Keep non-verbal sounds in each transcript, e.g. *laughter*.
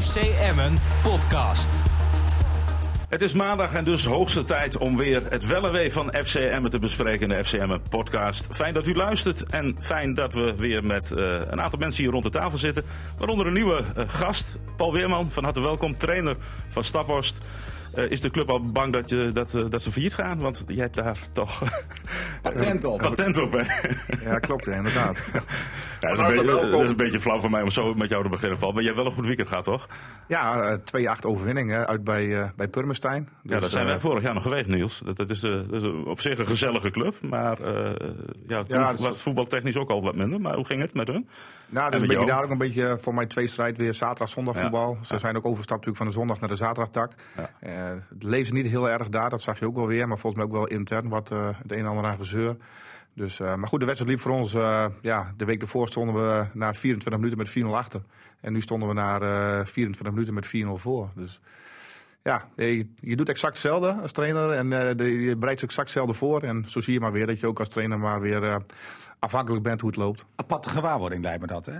FC Emmen podcast. Het is maandag en dus hoogste tijd om weer het wel en wee van FC Emmen te bespreken in de FC Emmen podcast. Fijn dat u luistert en fijn dat we weer met uh, een aantal mensen hier rond de tafel zitten. Waaronder een nieuwe uh, gast, Paul Weerman, van harte welkom, trainer van Staphorst. Uh, is de club al bang dat, je, dat, uh, dat ze failliet gaan? Want jij hebt daar toch *laughs* patent op. patent op, hè? Ja, klopt, inderdaad. *laughs* Ja, dat, is beetje, dat, is een beetje, flauw van mij om zo met jou te beginnen, Paul. Maar jij hebt wel een goed weekend gehad, toch? Ja, 2-8 overwinningen uit bij, bij Purmerstein. Dus, ja, dat zijn wij vorig jaar nog geweest, Niels. Dat, dat, is, dat is, op zich een gezellige club. Maar ja, toen ja, was het voetbaltechnisch ook al wat minder. Maar hoe ging het met hun? Nou, dus een beetje daar ook een beetje voor mij twee strijd weer zaterdag, zondag voetbal. Ze zijn ook overgestapt natuurlijk van de zondag naar de zaterdagtak. Ja. Het leefde niet heel erg daar, dat zag je ook wel weer. Maar volgens mij ook wel intern wat uh, het een en ander aan gezeur. Dus, uh, maar goed, de wedstrijd liep voor ons. Ja, de week ervoor stonden we na 24 minuten met 4-0 achter. En nu stonden we na 24 minuten met 4-0 voor. Dus ja, je, doet exact hetzelfde als trainer. En de, je bereidt exact hetzelfde voor. En zo zie je maar weer dat je ook als trainer maar weer afhankelijk bent hoe het loopt. Aparte gewaarwording lijkt me dat, hè?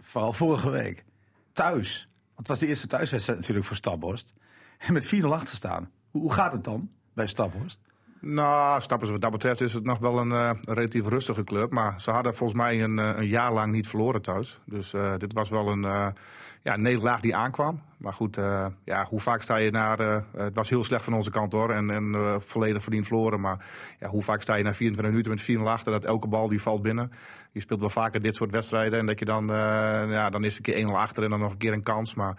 vooral vorige week. Thuis. Want het was de eerste thuiswedstrijd natuurlijk voor Staphorst. En met 4-0 achter staan. Hoe gaat het dan bij Staphorst? Nou, Staphorst wat dat betreft is het nog wel een, uh, relatief rustige club. Maar ze hadden volgens mij een, uh, een jaar lang niet verloren thuis. Dus uh, dit was wel een ja, nederlaag die aankwam. Maar goed, ja, hoe vaak sta je naar... het was heel slecht van onze kant hoor. En, en volledig verdiend verloren. Maar ja, hoe vaak sta je na 24 minuten met 4 achter... dat elke bal die valt binnen. Je speelt wel vaker dit soort wedstrijden. En dat je dan... ja, dan is een keer 1-0 achter en dan nog een keer een kans. Maar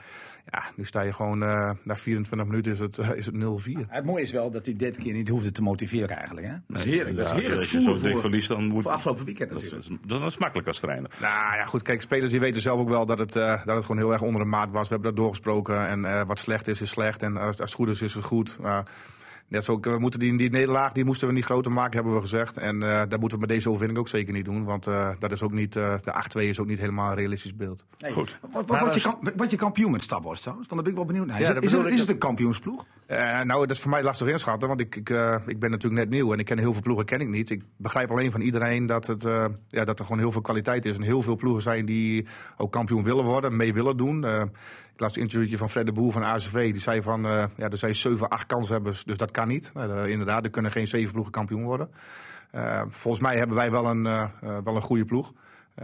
ja, nu sta je gewoon... na 24 minuten is het, is het 0-4. Het mooie is wel dat hij dit keer niet hoefde te motiveren eigenlijk. Hè? Dat is heerlijk. dat is heerlijk. Als je zo dik verliest, dan moet... Voor afgelopen weekend dat, is, dat is makkelijk als trainer. Nou ja, goed. Kijk, spelers die weten zelf ook wel dat het, uh, dat het gewoon heel erg onder de maat was. We hebben dat doorgesproken. En uh, wat slecht is, is slecht. En als, als het goed is, is het goed. Uh, Net zo, we moeten die, die nederlaag die moesten we niet groter maken, hebben we gezegd. En uh, dat moeten we met deze overwinning ook zeker niet doen. Want uh, dat is ook niet, uh, de 8-2 is ook niet helemaal een realistisch beeld. Nee. Goed. Wat, wat, wat, je, wat je kampioen met Stabos trouwens? Dan ben ik wel benieuwd naar. Is, ja, het, is, het, is het een kampioensploeg? nou, dat is voor mij lastig inschatten. Want ik, ik, ik ben natuurlijk net nieuw en ik ken heel veel ploegen ken ik niet. Ik begrijp alleen van iedereen dat, het, ja, dat er gewoon heel veel kwaliteit is. En heel veel ploegen zijn die ook kampioen willen worden, mee willen doen. Ik las een interviewtje van Fred de Boer van ACV. Die zei van, uh, ja, er zijn 7, 8 kanshebbers, dus dat kan niet. Uh, inderdaad, er kunnen geen zeven ploegen kampioen worden. Uh, volgens mij hebben wij wel een, wel een goede ploeg.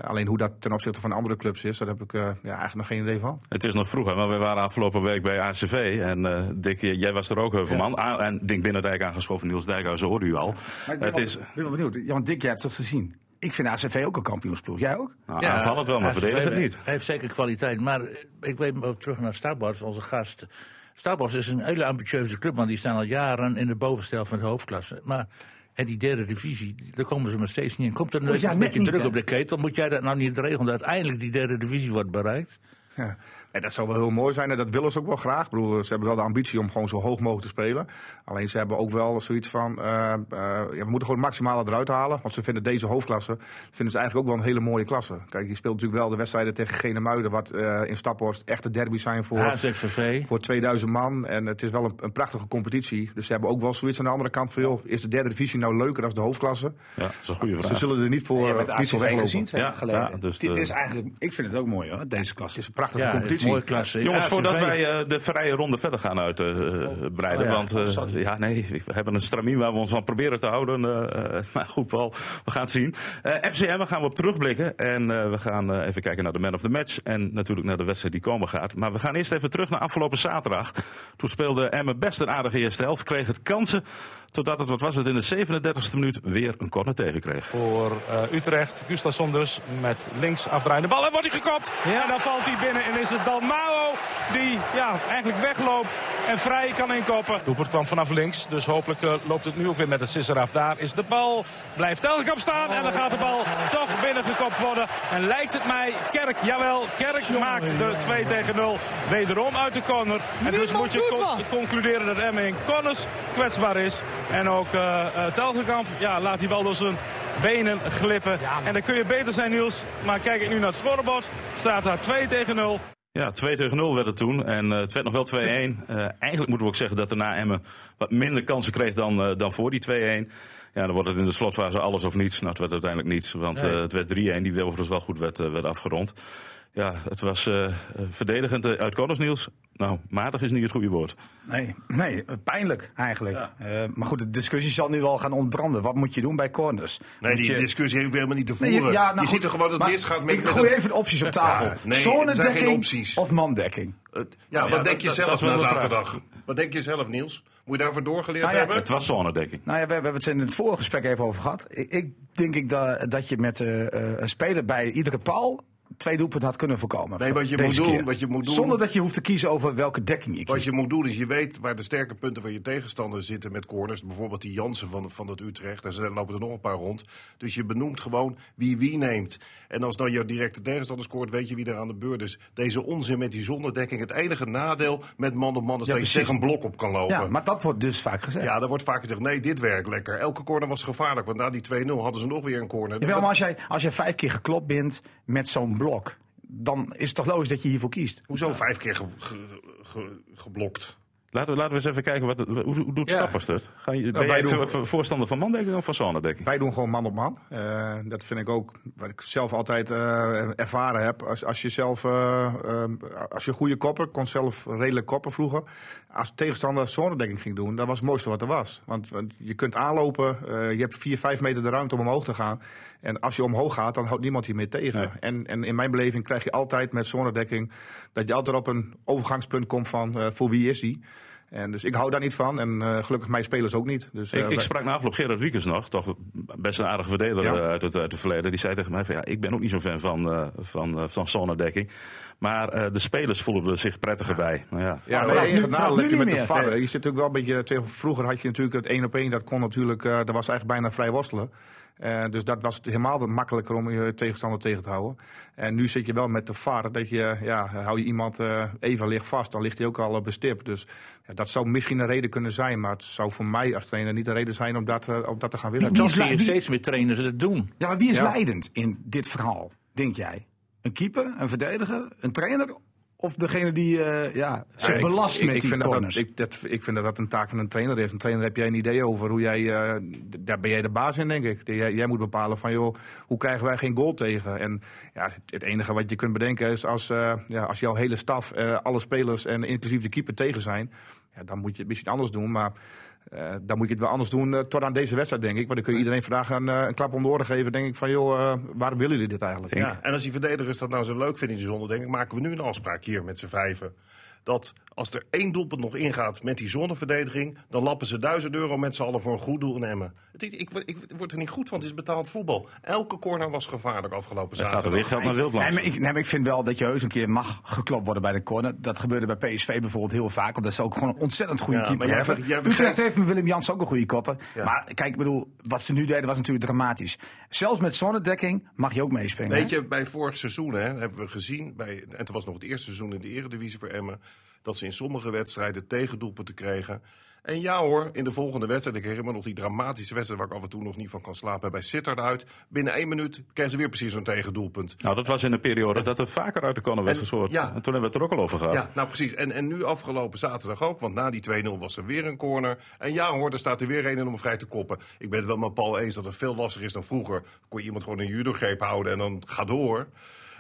alleen hoe dat ten opzichte van andere clubs is, daar heb ik ja, eigenlijk nog geen idee van. Het is nog vroeg, maar we waren afgelopen week bij ACV. En Dick, jij was er ook, Heuvelman. Ja. En Dick Binnendijk aangeschoven, Niels Dijkhuizen hoorde u al. Maar ik ben, het wel, is... ben wel benieuwd, want Dick, jij hebt toch gezien? Ik vind ACV ook een kampioensploeg. Jij ook? Nou, ja, aanvallend wel, maar verdedig het niet. Hij heeft zeker kwaliteit. Maar ik weet ook terug naar Stabos, onze gast. Stabos is een hele ambitieuze club, want die staan al jaren in de bovenstel van de hoofdklasse. Maar en die derde divisie, daar komen ze maar steeds niet in. Komt er een, een beetje niet, druk hè? op de ketel? Moet jij dat nou niet regelen dat uiteindelijk die derde divisie wordt bereikt? Ja. En dat zou wel heel mooi zijn en dat willen ze ook wel graag. Ik bedoel, ze hebben wel de ambitie om gewoon zo hoog mogelijk te spelen. Alleen ze hebben ook wel zoiets van, uh, uh, ja, we moeten gewoon het maximale eruit halen. Want ze vinden deze hoofdklasse, vinden ze eigenlijk ook wel een hele mooie klasse. Kijk, je speelt natuurlijk wel de wedstrijden tegen Genemuiden, wat uh, in Staphorst echte derby's zijn voor, HZVV. voor 2000 man. En het is wel een, een, prachtige competitie. Dus ze hebben ook wel zoiets aan de andere kant van, joh, is de derde divisie nou leuker dan de hoofdklasse? Ja, dat is een goede vraag. Ze zullen er niet voor, nee, niet voor weglopen. Gezien, ja, ja, dus dit is eigenlijk, ik vind het ook mooi hoor, deze klasse. Het is een prachtige competitie. Mooie klasse. Jongens, voordat wij uh, de vrije ronde verder gaan uitbreiden. Uh, oh, ja. Want uh, ja, nee, we hebben een stramien waar we ons aan proberen te houden. maar goed, Paul, we gaan het zien. FCM gaan we op terugblikken. En we gaan even kijken naar de man of the match. En natuurlijk naar de wedstrijd die komen gaat. Maar we gaan eerst even terug naar afgelopen zaterdag. Toen speelde Emmen best een aardige eerste helft. Kreeg het kansen. Totdat het, wat was het, in de 37e minuut weer een corner tegenkreeg. Voor uh, Utrecht, Gustafsson dus met links afdraaiende bal. En wordt hij gekopt. Ja. En dan valt hij binnen. En is het Dalmao die ja, eigenlijk wegloopt en vrij kan inkopen. Doepert kwam vanaf links, dus hopelijk uh, loopt het nu ook weer met het sisser af. Daar is de bal. Blijft Telkamp staan en dan gaat de bal toch binnengekopt worden. En lijkt het mij, Kerk, jawel, Kerk maakt de 2 tegen 0 wederom uit de corner. En dus moet je con concluderen dat Emmen in corners kwetsbaar is. En ook uh, uh, Telgekamp, ja, laat die bal door zijn benen glippen. Ja, en dan kun je beter zijn, Niels. Maar kijk ik nu naar het scorebord, staat daar 2 tegen 0. Ja, 2 tegen 0 werd het toen. En uh, het werd nog wel 2-1. Uh, eigenlijk moeten we ook zeggen dat daarna Emmen wat minder kansen kreeg dan, uh, dan voor die 2-1. Ja, dan wordt het in de slotfase alles of niets. Nou, het werd uiteindelijk niets, want het werd 3-1, die overigens wel goed werd, werd afgerond. Ja, het was uh, verdedigend uit corners, Niels. Nou, matig is niet het goede woord. Nee, nee pijnlijk eigenlijk. Uh, maar goed, de discussie zal nu wel gaan ontbranden. Wat moet je doen bij corners? Nee, die discussie heeft helemaal niet te voeren. Nee, ja, nou je ziet er gewoon dat het misgaat met... Ik gooi even de opties op tafel. Ja, nee, Zonedekking of mandekking? Uh, ja, wat denk je zelf na zaterdag? Wat denk je zelf, Niels? Moet je daarvoor doorgeleerd nou hebben? Het was zonedekking. Nou ja, we, hebben het in het vorige gesprek even over gehad. Ik, ik denk ik dat, dat je met uh, een speler bij iedere paal twee doelpunten had kunnen voorkomen. Nee, wat je, moet doen, wat je moet doen. Zonder dat je hoeft te kiezen over welke dekking je kiest. Wat je moet doen is je weet waar de sterke punten van je tegenstander zitten met corners. Bijvoorbeeld die Jansen van, van het Utrecht. Daar lopen er nog een paar rond. Dus je benoemt gewoon wie wie neemt. En als dan je directe tegenstander scoort, weet je wie er aan de beurt is. Deze onzin met die zonderdekking. Het enige nadeel met man op man is dat je zeg een blok op kan lopen. Ja, maar dat wordt dus vaak gezegd. Ja, dat wordt vaak gezegd. Nee, dit werkt lekker. Elke corner was gevaarlijk. Want na die 2-0 hadden ze nog weer een corner. Jawel, maar als jij, als jij vijf keer geklopt bent met zo'n blok dan is het toch logisch dat je hiervoor kiest. Hoezo vijf keer geblokt? Laten we, laten we eens even kijken, wat, hoe, hoe doet ja. Stappers dat? Ga je, ben jij doen, voorstander van mandekking of van zonedekking? Wij doen gewoon man op man. Uh, dat vind ik ook, wat ik zelf altijd uh, ervaren heb. Als, als je zelf, uh, als je goede kopper, kon zelf redelijk koppen vroeger. Als tegenstander zonedekking ging doen, dat was het mooiste wat er was. Want, want je kunt aanlopen, je hebt vier, vijf meter de ruimte om omhoog te gaan. En als je omhoog gaat, dan houdt niemand je meer tegen. En, en in mijn beleving krijg je altijd met zonnedekking dat je altijd op een overgangspunt komt van uh, voor wie is die. En dus ik hou daar niet van. En uh, gelukkig mijn spelers ook niet. Dus, uh, ik, ik, sprak na afloop Gerard Wiekers nog, toch best een aardige verdediger uit, het, uit het verleden. Die zei tegen mij van ja, ik ben ook niet zo'n fan van, uh, van, van zonnedekking. Maar de spelers voelden zich prettiger ja. bij. Nou, ja, ja maar enige nadeel heb je met de VAR. Je zit natuurlijk wel een beetje, vroeger had je natuurlijk het één op één. Dat kon natuurlijk, dat was eigenlijk bijna vrij worstelen. Uh, dus dat was helemaal makkelijker om je tegenstander tegen te houden. En nu zit je wel met de VAR, dat je, ja, hou je iemand uh, even licht vast, dan ligt hij ook al bestipt. Dus ja, dat zou misschien een reden kunnen zijn, maar het zou voor mij als trainer niet een reden zijn om dat, uh, om dat te gaan willen. Dan zie je steeds meer trainers het doen. Ja, maar wie is leidend in dit verhaal, denk jij? Een keeper, een verdediger, een trainer of degene die uh, ja, zich ja, belast ik, met ik, die vind corners? Dat, ik, dat, ik vind dat dat een taak van een trainer is. Een trainer heb jij een idee over hoe jij... Uh, daar ben jij de baas in, denk ik. Jij, jij, moet bepalen van, joh, hoe krijgen wij geen goal tegen? En ja, het, enige wat je kunt bedenken is als, uh, ja, als jouw hele staf, alle spelers en inclusief de keeper tegen zijn... Ja, dan moet je het misschien anders doen, maar... Uh, dan moet je het wel anders doen uh, tot aan deze wedstrijd, denk ik. Want dan kun je iedereen vandaag een, uh, een klap om de oren geven. Denk ik van, joh, waarom willen jullie dit eigenlijk? Ja, en als die verdedigers dat nou zo leuk vinden in de zonde, denk ik, maken we nu een afspraak hier met z'n vijven dat als er één doelpunt nog ingaat met die zonneverdediging, dan lappen ze duizend euro met z'n allen voor een goed doel in Emmen. Het, ik, ik, ik word er niet goed van, het is betaald voetbal. Elke corner was gevaarlijk afgelopen zaterdag. Gaat er weer geld naar Wildland. Nee, maar ik, nee, ik vind wel dat je heus een keer mag geklopt worden bij de corner. Dat gebeurde bij PSV bijvoorbeeld heel vaak, want dat is ook gewoon een ontzettend goede ja, keeper. Jij, hebben. Jij Utrecht heeft met Willem Jans ook een goede kopper. Maar kijk, ik bedoel, wat ze nu deden was natuurlijk dramatisch. Zelfs met zonnedekking mag je ook meespelen. Weet je, bij vorig seizoen hè, hebben we gezien, bij, en het was nog het eerste seizoen in de Eredivisie voor Emmen dat ze in sommige wedstrijden tegendoelpunten kregen. En ja hoor, in de volgende wedstrijd, ik herinner me nog die dramatische wedstrijd waar ik af en toe nog niet van kan slapen, bij Sittard uit. Binnen één minuut kennen ze weer precies zo'n tegendoelpunt. Nou, dat was in een periode dat er vaker uit de kannen werd gescoord. Ja, en toen hebben we het er ook al over gehad. Ja, nou precies. En, en nu afgelopen zaterdag ook, want na die 2-0 was er weer een corner. En ja hoor, er staat er weer een om vrij te koppen. Ik ben het wel met Paul eens dat het veel lastiger is dan vroeger. Kon je iemand gewoon een judo-greep houden en dan ga door.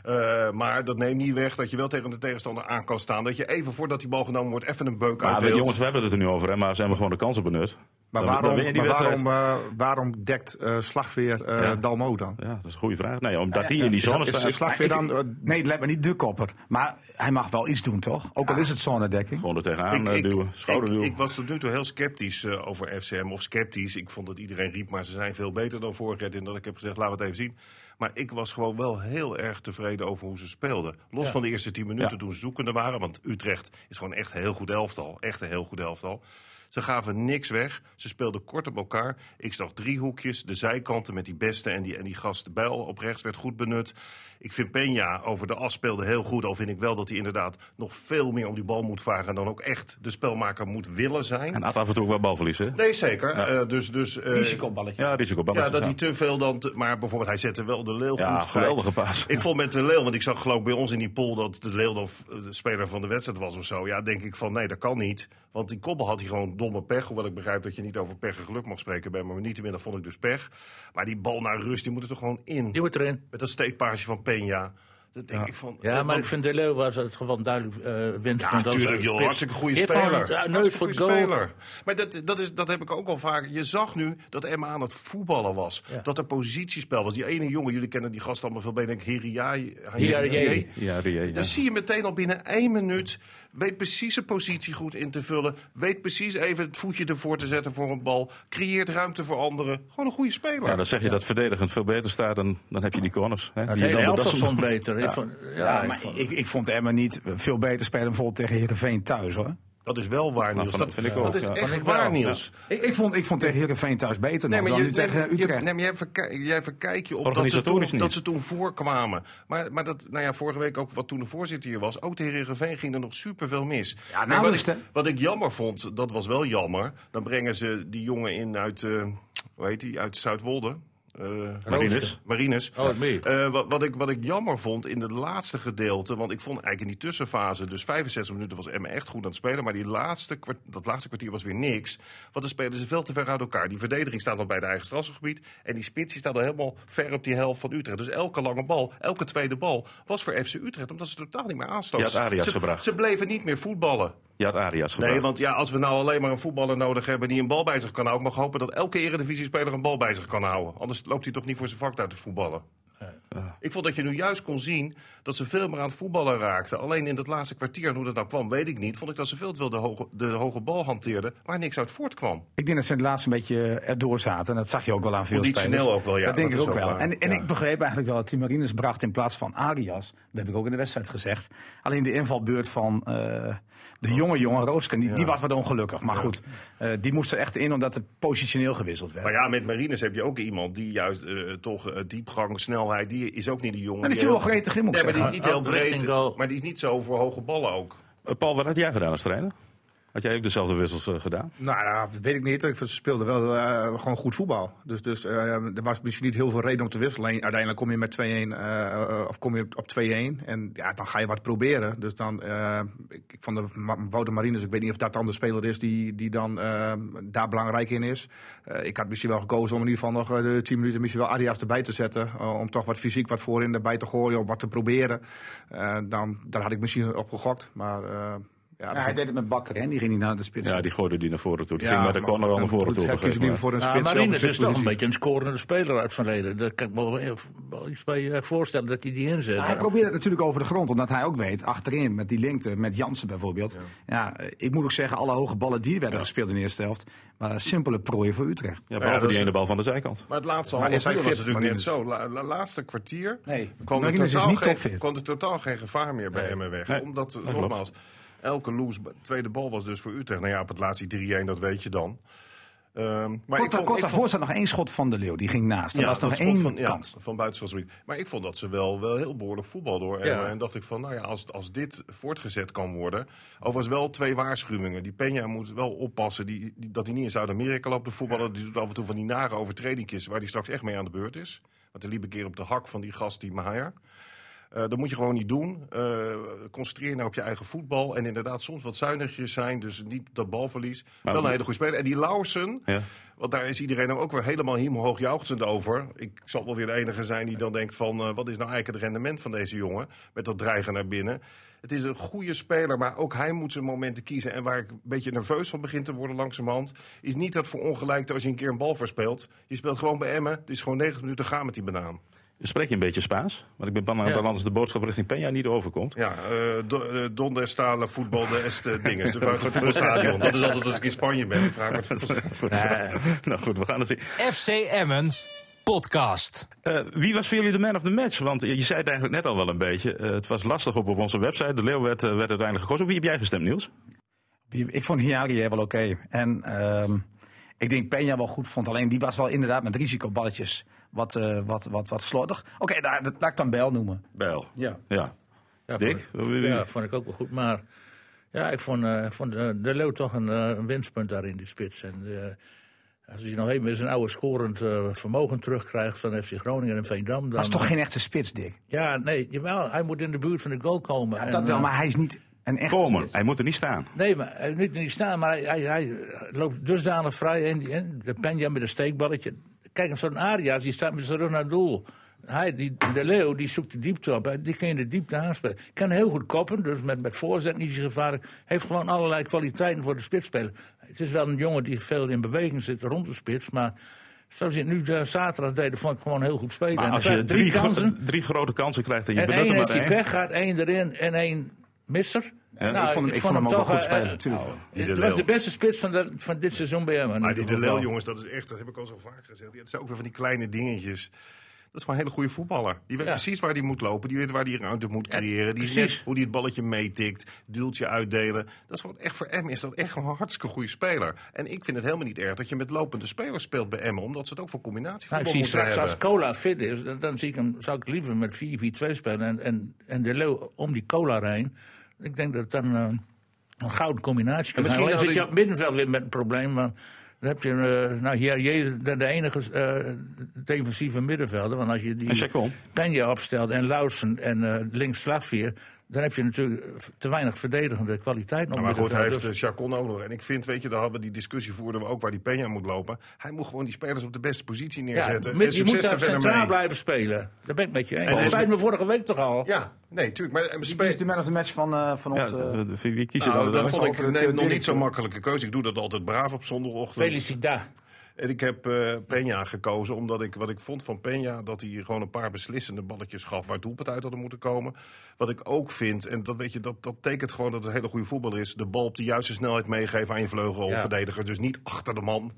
Uh, maar dat neemt niet weg dat je wel tegen de tegenstander aan kan staan. Dat je even voordat die bal genomen wordt, even een beuk maar uitdeelt. jongens, we hebben het er nu over, hè, maar ze hebben gewoon de kansen benut. Maar waarom, maar waarom, uh, waarom dekt uh, Slagveer uh, ja. Dalmo dan? Ja, dat is een goede vraag. Nee, omdat die in die zone staat. Is Slagveer dan, nee, het lijkt me niet de kopper. Maar hij mag wel iets doen, toch? Ook al is het zonnedekking. Gewoon er tegenaan ik, duwen, schouderduwen. Ik, ik, was tot nu toe heel sceptisch over FCM. Of sceptisch. Ik vond dat iedereen riep, maar ze zijn veel beter dan vorig jaar. En dat ik heb gezegd, laten we het even zien. Maar ik was gewoon wel heel erg tevreden over hoe ze speelden. Los van de eerste tien minuten toen ze zoekende waren. Want Utrecht is gewoon echt een heel goed elftal. Echt een heel goed elftal. Ze gaven niks weg. Ze speelden kort op elkaar. Ik zag drie hoekjes. De zijkanten met die beste en die, en die gast Bijl op rechts werd goed benut. Ik vind Peña over de as speelde heel goed. Al vind ik wel dat hij inderdaad nog veel meer om die bal moet vragen. En dan ook echt de spelmaker moet willen zijn. En had af en toe ook wel balverlies, hè? Nee, zeker. Ja. Uh, dus, dus, uh, risicoballetje. Ja, risicoballetje. Ja, dat hij te veel dan... Te, maar bijvoorbeeld, hij zette wel de Leeuw ja, goed geweldige paas. Ik vond met de Leeuw, want ik zag geloof ik bij ons in die pool... dat de Leeuw de speler van de wedstrijd was of zo. Ja, denk ik van nee, dat kan niet. Want die koppel had hij gewoon domme pech. Hoewel ik begrijp dat je niet over pech en geluk mag spreken bij maar niet te vond ik dus pech. Maar die bal naar rust, die moet er toch gewoon in. Die moet erin. Met dat steekpaasje van Peña. Dat denk ja. ik van, ja, maar ik vind De Leeuw was het geval duidelijk uh, winstpunt. Ja, natuurlijk, joh. Hartstikke goede speler. Ja, neus voor goede speler. Maar dat, dat, is, dat heb ik ook al vaak. Je zag nu dat Emma aan het voetballen was. Dat er positiespel was. Die ene jongen, jullie kennen die gast allemaal veel beter. Hiriaye. Hiriaye. Ja, Dan zie je meteen al binnen één minuut Weet precies zijn positie goed in te vullen. Weet precies even het voetje ervoor te zetten voor een bal. Creëert ruimte voor anderen. Gewoon een goede speler. Ja, dan zeg je dat verdedigend veel beter staat. Dan, dan heb je die corners. Hè? Het hele stond beter. Ja. Ik vond, ja, maar ik, ik, vond Emma niet veel beter spelen bijvoorbeeld tegen Heerenveen thuis hoor. Dat is wel waar, Niels. dat, vind ik ook. Dat is echt waar, Niels. Ik, ik, vond, ik vond tegen Heerenveen thuis beter nee, dan nu tegen Utrecht. nee, maar jij, verkijk, jij verkijk je op dat ze, toen, dat ze toen voorkwamen. Maar, maar dat, nou ja, vorige week ook, wat toen de voorzitter hier was... ook tegen Heerenveen ging er nog superveel mis. Ja, nou wat, ik, wat ik jammer vond, dat was wel jammer... dan brengen ze die jongen in uit, uh, hoe heet die, uit Zuidwolde... Uh, Marines. Marines. Oh, uh, wat, wat, ik, wat ik jammer vond in het laatste gedeelte, want ik vond eigenlijk in die tussenfase, dus 65 minuten was Emma echt goed aan het spelen, maar die laatste, dat laatste kwartier was weer niks. Want dan spelen ze veel te ver uit elkaar. Die verdediging staat nog bij het eigen strafgebied en die spits staat al helemaal ver op die helft van Utrecht. Dus elke lange bal, elke tweede bal was voor FC Utrecht, omdat ze totaal niet meer aanstoten. Gebracht. Ze bleven niet meer voetballen. Je had Arias gebracht. Nee, want ja, als we nou alleen maar een voetballer nodig hebben die een bal bij zich kan houden, mag hopen dat elke eredivisie-speler een bal bij zich kan houden. Anders loopt hij toch niet voor zijn vak uit te voetballen. Ik vond dat je nu juist kon zien dat ze veel meer aan het voetballen raakten. Alleen in dat laatste kwartier, en hoe dat nou kwam, weet ik niet. Vond ik dat ze veel te veel de hoge, de hoge bal hanteerden, waar niks uit voortkwam. Ik denk dat ze in het laatste een beetje erdoor zaten. En dat zag je ook wel aan veel spelers. snel ook wel, ja. Dat denk ik ook, wel. En, en ik begreep eigenlijk wel dat die Marines bracht in plaats van Arias. Dat heb ik ook in de wedstrijd gezegd. Alleen de invalbeurt van... Uh, de jonge jonge Roosken, die, die was wat ongelukkig. Maar goed, uh, die moest er echt in omdat het positioneel gewisseld werd. Maar ja, met Marines heb je ook iemand die juist uh, toch uh, diepgang, snelheid, die is ook niet die jongen. En die viel wel gretig in, moet nee, maar die is niet heel breed, maar die is niet zo voor hoge ballen ook. Paul, wat had jij gedaan als trainer? Had jij ook dezelfde wissels uh, gedaan? Nou, nou, weet ik niet. Ik speelde wel uh, gewoon goed voetbal. Dus, dus uh, er was misschien niet heel veel reden om te wisselen. Uiteindelijk kom je met 2-1 of kom je op 2-1 en ja, dan ga je wat proberen. Dus dan, ik, ik vond de Wouter Marines, ik weet niet of dat dan de speler is die, die dan daar belangrijk in is. ik had misschien wel gekozen om in ieder geval nog de 10 minuten misschien wel Arias erbij te zetten. om toch wat fysiek wat voorin erbij te gooien, om wat te proberen. dan, daar had ik misschien op gegokt. Maar ja, hij deed het met Bakker, hè? Die ging niet naar de spits. Ja, die gooide die naar voren toe. Die ging met de corner al naar voren toe. Hij liever voor een spits. Ja, is toch een beetje een scorende speler uit verleden. Daar kan ik me wel iets bij eh, voorstellen dat hij die inzet. hij probeert het natuurlijk over de grond, omdat hij ook weet, achterin met die linkte, met Jansen bijvoorbeeld. Ja. ik moet ook zeggen, alle hoge ballen die werden gespeeld in de eerste helft, waren simpele prooien voor Utrecht. Ja, behalve die ene bal van de zijkant. Maar het laatste half was natuurlijk net zo. laatste kwartier nee, kwam, er totaal, geen, kwam er totaal geen gevaar meer bij Emmen weg. Omdat, nogmaals... Elke loose tweede bal was dus voor Utrecht. Nou ja, op het laatste 3-1, dat weet je dan. Um, maar kort, ik vond, kort daarvoor zat nog één schot van de Leeuw. Die ging naast. Er was nog één van, kans. Ja, van. Maar ik vond dat ze wel, wel heel behoorlijk voetbal door. En, en, dacht ik van, nou ja, als, als dit voortgezet kan worden. Overigens wel twee waarschuwingen. Die Peña moet wel oppassen die, dat hij niet in Zuid-Amerika loopt te voetballen. Die doet af en toe van die nare overtredingjes waar hij straks echt mee aan de beurt is. Want hij liep een keer op de hak van die gast, die Maier. Uh, dat moet je gewoon niet doen. Uh, concentreer je nou op je eigen voetbal. En inderdaad soms wat zuinigjes zijn. Dus niet dat balverlies. Maar wel een hele goede speler. En die Lauwersen, ja. want daar is iedereen ook weer helemaal hemelhoog over. Ik zal wel weer de enige zijn die dan denkt van... Uh, wat is nou eigenlijk het rendement van deze jongen? Met dat dreigen naar binnen. Het is een goede speler, maar ook hij moet zijn momenten kiezen. En waar ik een beetje nerveus van begin te worden langzamerhand... is niet dat voor ongelijk als je een keer een bal verspeelt. Je speelt gewoon bij Emmen. Het is gewoon 90 minuten gaan met die banaan. Spreek je een beetje Spaans? Want ik ben bang dat anders de boodschap richting Peña niet overkomt. Ja, uh, do, uh, donde stalen voetbal de este *laughs* dinges. Het voetbalstadion. Dat is altijd als ik in Spanje ben. Ik vraag wat het *laughs* Nou goed, we gaan het zien. FC Emmen podcast. Uh, wie was voor jullie de man of the match? Want je zei het eigenlijk net al wel een beetje. Uh, het was lastig op, op onze website. De Leeuw werd, uh, werd uiteindelijk gekozen. Wie heb jij gestemd, Niels? Ik vond Hiari wel oké. Okay. En ehm, ik denk Peña wel goed vond. Alleen die was wel inderdaad met risicoballetjes wat, uh, wat, wat, wat slordig. Oké, okay, nou, dat laat ik dan Bel noemen. Bel. Ja. Ja. ja Dick? Vond, ja, vond ik ook wel goed. Maar ja, ik vond, uh, vond uh, de Leeuw toch een, een, winstpunt daar in die spits. En als hij nog even zijn oude scorend vermogen terugkrijgt van FC Groningen en Veendam... Dan, dat is toch geen echte spits, Dick? Ja, nee, jawel, hij moet in de buurt van de goal komen. Ja, dat wel, maar hij is niet... Een echt Komen, hij moet er niet staan. Nee, maar hij moet er niet staan, maar hij, hij, hij loopt dusdanig vrij. En, en de Penja met een steekballetje. Kijk, zo'n Arias, die staat met zijn rug naar het doel. Hij, die, de Leeuw die zoekt de diepte op. Die kan je de diepte aanspelen. Kan heel goed koppen, dus met, met voorzet niet zo gevaarlijk. Heeft gewoon allerlei kwaliteiten voor de spitsspeler. Het is wel een jongen die veel in beweging zit rond de spits. Maar zoals hij nu de zaterdag deed, vond ik gewoon heel goed spelen. Maar als je drie, kansen, drie grote kansen krijgt en je benut er maar één... En één pech, gaat één erin en één misser. Ja, nou, ik vond, ik vond hem, ook wel goed eh, spelen, natuurlijk. Uh, het was de beste spits van, de, van dit seizoen bij hem. Maar die De Leeuw, jongens, dat is echt, dat heb ik al zo vaak gezegd. Het zijn ook weer van die kleine dingetjes. Dat is wel een hele goede voetballer. Die weet precies waar hij moet lopen. Die weet waar hij ruimte moet creëren. die weet hoe hij het balletje meetikt. Dueltje uitdelen. Dat is gewoon echt voor Emmen is dat echt een hartstikke goede speler. En ik vind het helemaal niet erg dat je met lopende spelers speelt bij Emmen. Omdat ze het ook voor combinatievoetbal nou, ik zie straks als Cola fit is, dan zie ik hem, zou ik liever met 4-4-2 spelen. En, en, en de Leeuw om die Cola heen. Ik denk dat het dan uh, een gouden combinatie kan zijn. Alleen zit je op middenveld weer met een probleem. Maar dan heb je, uh, nou hier, de, de enige uh, defensieve middenvelder. Want als je die Penja opstelt en Lausen en uh, links Slavier, dan heb je natuurlijk te weinig verdedigende kwaliteit nog. Nou, maar goed, hij heeft dus... Chacon ook nog. En ik vind, weet je, daar hadden we die discussie voerden we ook waar die Penja moet lopen. Hij moet gewoon die spelers op de beste positie neerzetten. Ja, met, je moet daar centraal blijven spelen. Daar ben ik met je eens. Dat zei me vorige week toch al. Ja, nee, tuurlijk. Maar Wie is de man of the match van, uh, van ons? Ja, wie kies je nou, dat vond ik nee, nog niet zo'n makkelijke keuze. Ik doe dat altijd braaf op zondagochtend. Felicita. En ik heb uh, Peña gekozen omdat ik wat ik vond van Peña... dat hij gewoon een paar beslissende balletjes gaf waar doelpunt uit hadden moeten komen. Wat ik ook vind, en dat, weet je, dat, dat tekent gewoon dat het een hele goede voetballer is... de bal op de juiste snelheid meegeven aan je vleugelverdediger. Ja. Dus niet achter de man,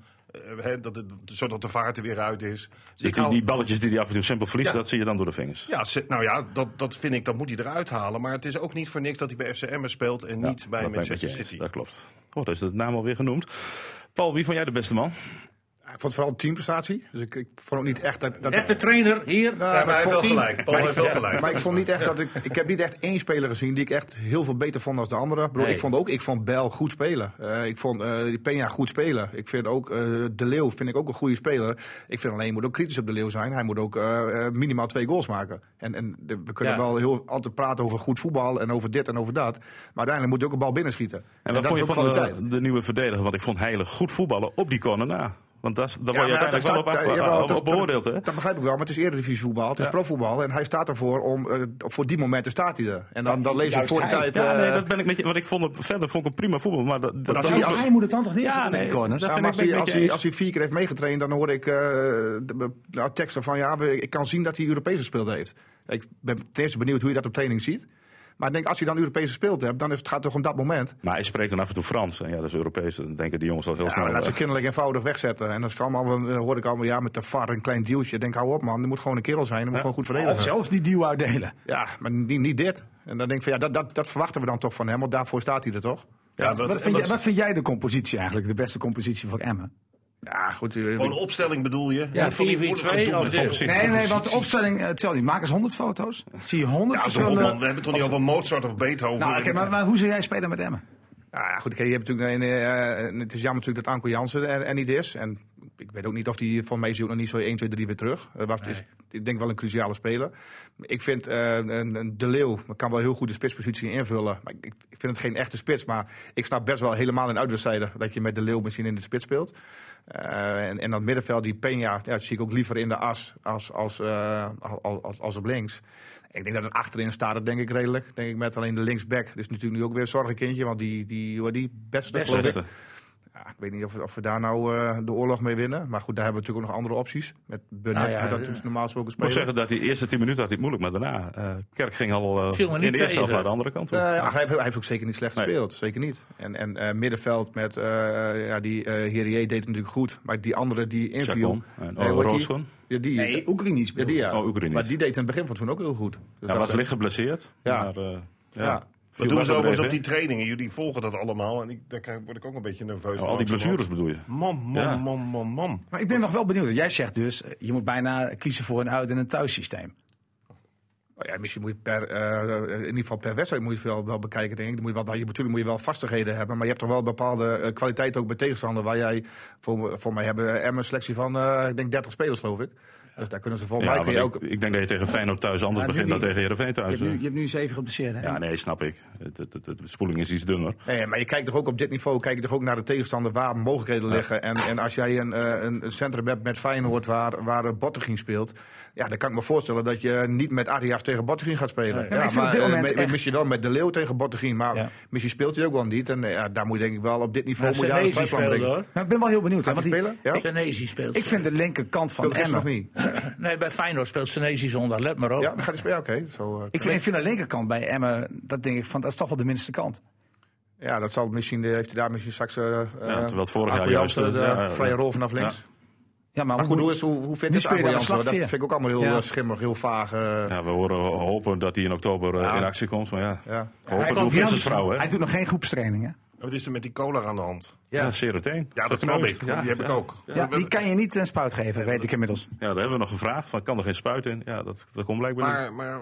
uh, dat het, zodat de vaart er weer uit is. Dus die, die, balletjes die hij af en toe simpel verliest, ja. dat zie je dan door de vingers. Ja, nou ja, dat, dat vind ik, dat moet hij eruit halen. Maar het is ook niet voor niks dat hij bij FCM speelt en ja, niet bij Manchester City. Dat klopt. Oh, dat is de naam alweer genoemd. Paul, wie vond jij de beste man? Ik vond vooral teamprestatie. Dus ik, ik vond ook niet echt dat... dat echt de trainer hier? Nou, ja, maar hij heeft wel gelijk. Paul heeft wel gelijk. Maar ik vond niet echt dat ik... Ik heb niet echt één speler gezien die ik echt heel veel beter vond dan de andere. Bro, nee. Ik vond ook... Ik vond Bel goed spelen. Uh, ik vond uh, Peña goed spelen. Ik vind ook... Uh, de Leeuw vind ik ook een goede speler. Ik vind alleen, je moet ook kritisch op De Leeuw zijn. Hij moet ook minimaal twee goals maken. En, en de, we kunnen ja. wel heel altijd praten over goed voetbal en over dit en over dat. Maar uiteindelijk moet je ook een bal binnenschieten. En, en wat vond je van de, de, nieuwe verdediger? Want ik vond Heilig goed voetballen op die corner na. Want daar, daar word je uiteindelijk wel op, dat, beoordeeld, hè? Dat begrijp ik wel, maar het is eredivisie voetbal, het is ja. profvoetbal. En hij staat ervoor om, uh, voor die momenten staat hij er. En dan, dan lees je voor de tijd... Ja, nee, dat ben ik met je, want ik vond het, verder vond ik het prima voetbal. Maar, dat, dat, als hij, als hij moet het dan toch niet ja, nee, corners? Als, hij, als, hij, als hij vier keer heeft meegetraind, dan hoor ik uh, de, nou, teksten van... ja, ik kan zien dat hij Europese gespeeld heeft. Ik ben ten eerste benieuwd hoe je dat op training ziet. Maar ik denk, als je dan Europees gespeeld hebt, dan is het, gaat het toch om dat moment. Maar hij spreekt dan af en toe Frans. En ja, dat is Europees. Dan denken die jongens al heel ja, snel. laat ze kinderlijk eenvoudig wegzetten. En dan allemaal, dan hoor ik allemaal, ja, met de VAR een klein dealtje. Ik denk, hou op man, die moet gewoon een kerel zijn. Die moet gewoon goed verdedigen. Of zelfs die deal uitdelen. Ja, maar niet, niet dit. En dan denk ik van, ja, dat, dat, dat verwachten we dan toch van hem. Want daarvoor staat hij er toch. Ja, wat, wat, vind jij, wat vind jij de compositie eigenlijk? De beste compositie van Emmen? Ja, goed. Gewoon de opstelling bedoel je? Ja, 4 4 2 of Nee, nee, want de opstelling, hetzelfde. Maak eens 100 foto's. Zie je 100 ja, verschillende... we hebben het toch niet over Mozart of Beethoven? Nou, okay, maar, maar, hoe zou jij spelen met Emmen? Ja, goed, je hebt natuurlijk een, uh, het is jammer natuurlijk dat Anko Jansen er, er niet is. En ik weet ook niet of hij van mij is nog niet zo 1, 2, 3 weer terug. Uh, was, nee. is, ik denk wel een cruciale speler. Ik vind uh, een, De Leeuw kan wel heel goed de spitspositie invullen. Maar ik, ik, vind het geen echte spits. Maar ik snap best wel helemaal in uitwedstrijden dat je met De Leeuw misschien in de spits speelt. Uh, en, en dat middenveld, die Peña, ja, dat zie ik ook liever in de as als, als, uh, als, als, als op links. Ik denk dat het achterin staat, dat denk ik redelijk. Denk ik met alleen de linksback. Dat is natuurlijk nu ook weer een zorgenkindje, want die, die, die beste, beste. beste. Ja, ik weet niet of, we, of we daar nou uh, de oorlog mee winnen. Maar goed, daar hebben we natuurlijk ook nog andere opties. Met Burnett, nou ja, dat normaal gesproken spelen. Ik moet zeggen dat die eerste tien minuten had hij het moeilijk, maar daarna... Uh, Kerk ging al uh, in de eerste helft naar de andere kant toe. Ja, hij, hij, heeft ook zeker niet slecht gespeeld. Nee. Zeker niet. En, en middenveld met... ja, die uh, Herier deed het natuurlijk goed. Maar die andere die inviel... En Rooschoon. Ja, die, nee, Oekraïne speelde. Ja, die, ja. Oh, maar die deed in het begin van het ook heel goed. Dus hij was licht geblesseerd. Ja. Maar, ja. Wat doen ze overigens op die trainingen? Jullie volgen dat allemaal. En ik, daar word ik ook een beetje nerveus van. Oh, al die blessures bedoel je? Man, man, ja. man, man, man. Maar ik ben nog wel benieuwd. Jij zegt dus, je moet bijna kiezen voor een uit- en een thuissysteem. Oh ja, misschien moet je per, uh, in ieder geval per wedstrijd moet je het wel, wel bekijken, denk ik. Moet je wel, je, natuurlijk moet je wel vastigheden hebben, maar je hebt toch wel bepaalde uh, kwaliteit ook bij tegenstander. Waar jij, voor, voor mij hebben Emmen een selectie van, uh, ik denk 30 spelers geloof ik. Dus daar kunnen ze volgens mij kun je ook... Ik, denk dat je tegen Feyenoord thuis anders begint dan tegen Heerenveen thuis. Je hebt nu, je hebt nu zeven geblesseerd, hè? Ja, nee, snap ik. De, spoeling is iets dunner. Nee, maar je kijkt toch ook op dit niveau kijk je toch ook naar de tegenstander waar mogelijkheden liggen. En, en als jij een, eh, een, een centrum hebt met Feyenoord waar, waar Bottegien speelt... Ja, dan kan ik me voorstellen dat je niet met Arias tegen Bottegien gaat spelen. Ja, maar, moment uh, echt... wel met De Leeuw tegen Bottegien. Maar misschien speelt hij ook wel niet. En ja, daar moet je denk ik wel op dit niveau... moet je aan de nou, ik ben wel heel benieuwd. Hè, want die, spelen? Ja? Senesi speelt. Ik vind de linkerkant van Emmen... nog niet. *clears throat* nee, bij Feyenoord speelt Senesi zondag. Let maar op. Ja, dan gaat hij spelen. Oké. Okay. Uh, ik, vind, ik vind de linkerkant bij Emmen... Dat denk ik van, dat is toch wel de minste kant. Ja, dat zal misschien, heeft hij daar misschien straks... Uh, ja, terwijl vorig jaar juist... De, de vrije rol vanaf links. Ja, maar, maar goed, hoe, is, hoe, hoe vindt het? Dat vind ik ook allemaal heel ja. schimmig, heel vaag. Uh... Ja, we horen, hopen dat hij in oktober uh, in actie komt. Maar ja, ja. hopen het is vrouw, hè? Hij doet nog geen groepstrainingen. Wat is er met die cola aan de hand? Ja, ja seroteen. Ja, dat snap ik. Ja, die heb ik ook. Ja, die kan je niet een spuit geven, weet ik inmiddels. Ja, daar hebben we nog gevraagd. Van, kan er geen spuit in? Ja, dat, dat komt blijkbaar maar, niet. Maar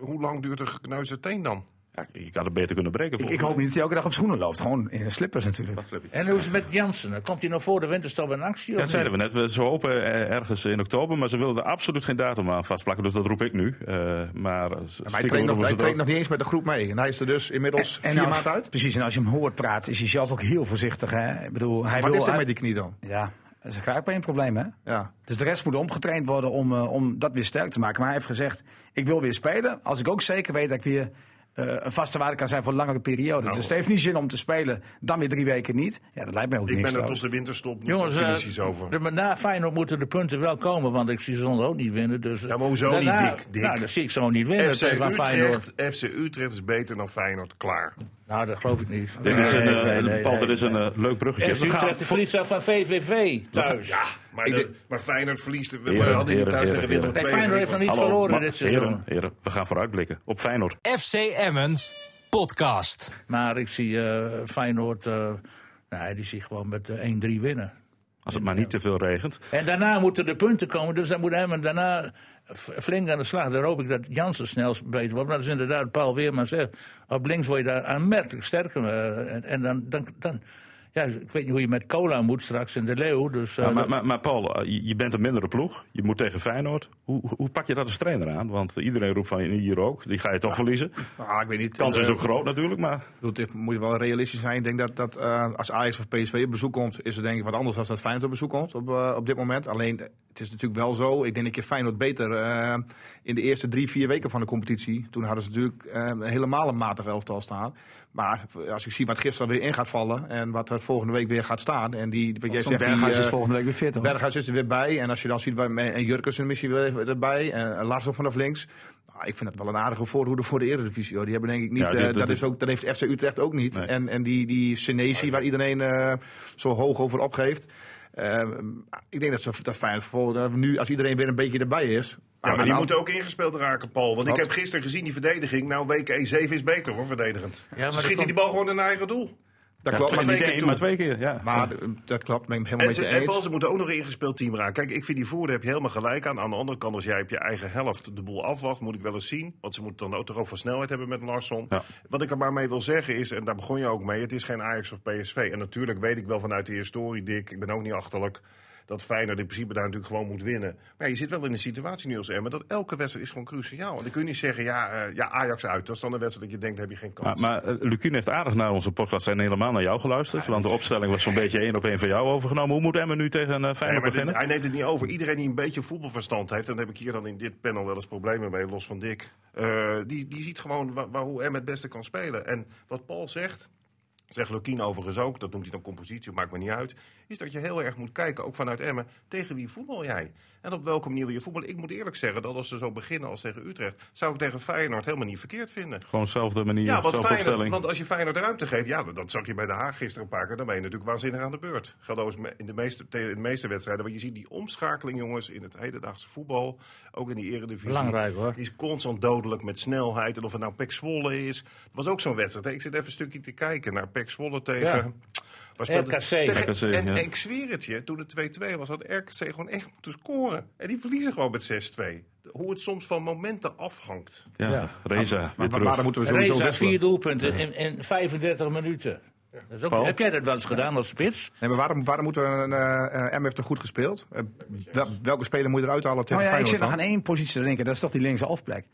hoe lang duurt een gekneusde teen dan? Ja, je kan het beter kunnen breken. Ik, ik hoop niet dat hij elke dag op schoenen loopt. Gewoon in slippers natuurlijk. En hoe is het met Jansen? Komt hij nog voor de winterstop in actie? Ja, dat zeiden we net. Ze hopen ergens in oktober, maar ze willen er absoluut geen datum aan vastplakken. Dus dat roep ik nu. Uh, maar, maar hij traint, nog, hij traint nog niet eens met de groep mee. En hij is er dus inmiddels en, vier maanden uit. Precies, en als je hem hoort praten, is hij zelf ook heel voorzichtig. Hè? Ik bedoel, hij Wat wil, is er met die knie dan? Ja, dat is een probleem, hè? Ja. Dus de rest moet omgetraind worden om, uh, om dat weer sterk te maken. Maar hij heeft gezegd, ik wil weer spelen. Als ik ook zeker weet dat ik weer een vaste waarde kan zijn voor een langere periode. Nou, dus het heeft niet zin om te spelen, dan weer drie weken niet. Ja, dat lijkt mij ook ik niks. Ik ben er tot de winterstop Jongens, uh, over. De, na Feyenoord moeten de punten wel komen, want ik zie ze ook niet winnen. Dus, ja, maar hoezo niet, Dick? Dick? Nou, dat zie ik zo niet winnen FC van Feyenoord. FC Utrecht is beter dan Feyenoord, klaar. Nou, dat geloof ik niet. Dit is een, nee, nee, nee, Paul, dit is een uh, leuk bruggetje. FC Utrecht verliest van VVV thuis. Ja, maar, de, maar Feyenoord verliest. We heren, hadden hier thuis tegen Willem II. Feyenoord heeft nog niet Hallo, verloren dit seizoen. Heren, heren, we gaan vooruitblikken op Feyenoord. FC Emmen podcast. Maar ik zie uh, Feyenoord, uh, nou, die zie gewoon met uh, eh, 1-3 winnen. Als het maar niet te veel regent. En daarna moeten de punten komen, dus dan moet hij daarna flink aan de slag. Daar hoop ik dat Jansen snel beter wordt. Maar dat is inderdaad Paul Weerman zegt. Op links word je daar aanmerkelijk sterker. en, en dan, dan, dan ja, ik weet niet hoe je met cola moet straks in de Leeuw. Dus, uh, maar, maar, maar, Paul, eh, je bent een mindere ploeg. Je moet tegen Feyenoord. Hoe, hoe pak je dat als trainer aan? Want iedereen roept van hier ook. Die ga je toch verliezen. Ah, ik weet niet. De kans is eh, ook groot natuurlijk. Maar... Het moet wel realistisch zijn. Ik denk dat, dat uh, als Ajax of PSV op bezoek komt... is het denk ik wat anders dan dat Feyenoord op bezoek komt op, op dit moment. Alleen, het is natuurlijk wel zo. Ik denk dat je Feyenoord beter in de eerste drie, vier weken van de competitie... toen hadden ze natuurlijk helemaal een matig elftal staan. Maar als ik zie wat gisteren weer in gaat vallen... en wat er volgende week weer gaat staan. En die, wat jij zegt, Berghuis is volgende week weer fit. Hoor. Berghuis is er weer bij. En als je dan ziet, en Jurkensen misschien weer erbij. En Larsson vanaf links. Nou, ik vind het wel een aardige voorhoede voor de Eredivisie. Hoor. Die hebben denk ik niet. Ja, dat, is ook, dat heeft FC Utrecht ook niet. En, en die, die Senesi, waar iedereen uh, zo hoog over opgeeft. Uh, ik denk dat ze dat fijn voor nu, als iedereen weer een beetje erbij is. Ja, maar die moeten ook ingespeeld raken, Paul. Want ik heb gisteren gezien die verdediging. Nou, week E7 is beter hoor, verdedigend. Ja, maar Schiet hij die bal gewoon in eigen doel. Dat klopt. Maar twee, keer, maar twee keer, ja. Maar dat klopt, ben ik helemaal met je eens. En ze moeten ook nog een ingespeeld team raken. Kijk, ik vind die voordeel heb je helemaal gelijk aan. Aan de andere kant, als jij op je eigen helft de boel afwacht, moet ik wel eens zien. Want ze moeten dan ook toch over snelheid hebben met Larsson. Wat ik er maar mee wil zeggen is, en daar begon je ook mee, het is geen Ajax of PSV. En natuurlijk weet ik wel vanuit de historie, Dick, ik ben ook niet achterlijk dat Feyenoord in principe daar natuurlijk gewoon moet winnen. Maar je zit wel in een situatie nu als Emmen dat elke wedstrijd is gewoon cruciaal. En dan kun je niet zeggen, ja, uh, ja Ajax uit. Dat is dan een wedstrijd dat je denkt, heb je geen kans. Maar, maar uh, heeft aardig naar onze podcast en helemaal naar jou geluisterd. want de opstelling was zo'n beetje één op één van jou overgenomen. Hoe moet Emmen nu tegen uh, Feyenoord beginnen? hij neemt het niet over. Iedereen die een beetje voetbalverstand heeft, en dan heb ik hier dan in dit panel wel eens problemen mee, los van Dick. die, die ziet gewoon waar, waar, hoe Emmen het beste kan spelen. En wat Paul zegt, Zegt Lukien overigens ook, dat noemt hij dan compositie, maakt me niet uit. Is dat je heel erg moet kijken, ook vanuit Emmen, tegen wie voetbal jij? En op welke manier wil je voetballen? Ik moet eerlijk zeggen dat als ze zo beginnen als tegen Utrecht, zou ik tegen Feyenoord helemaal niet verkeerd vinden. Gewoon dezelfde manier, ja, want Feyenoord, Want als je Feyenoord ruimte geeft, ja, dat zag je bij de Haag gisteren een paar keer, dan ben je natuurlijk waanzinnig aan de beurt. Geloof in de meeste, in de meeste wedstrijden, want je ziet die omschakeling, jongens, in het hedendaagse voetbal, ook in die eredivisie. Belangrijk hoor. Die is constant dodelijk met snelheid. En of het nou Pek Zwolle is. Het was ook zo'n wedstrijd. Ik zit even een stukje te kijken naar Pek Zwolle tegen... RKC. Tegen, en, en, ik zweer het je, toen het 2-2 was, had RKC gewoon echt moeten scoren. En die verliezen gewoon met 6-2. Hoe het soms van momenten afhangt. Ja, ja. Reza. Maar, maar, maar, dan moeten we sowieso Reza, vier doelpunten in, in 35 minuten. ook, heb jij dat wel eens gedaan als spits? Nee, maar waarom, waarom moeten we... Uh, M heeft er goed gespeeld. Uh, welke speler moet je eruit halen tegen oh, ja, Ik zit nog aan één positie te denken. Dat is toch die linkse afplek.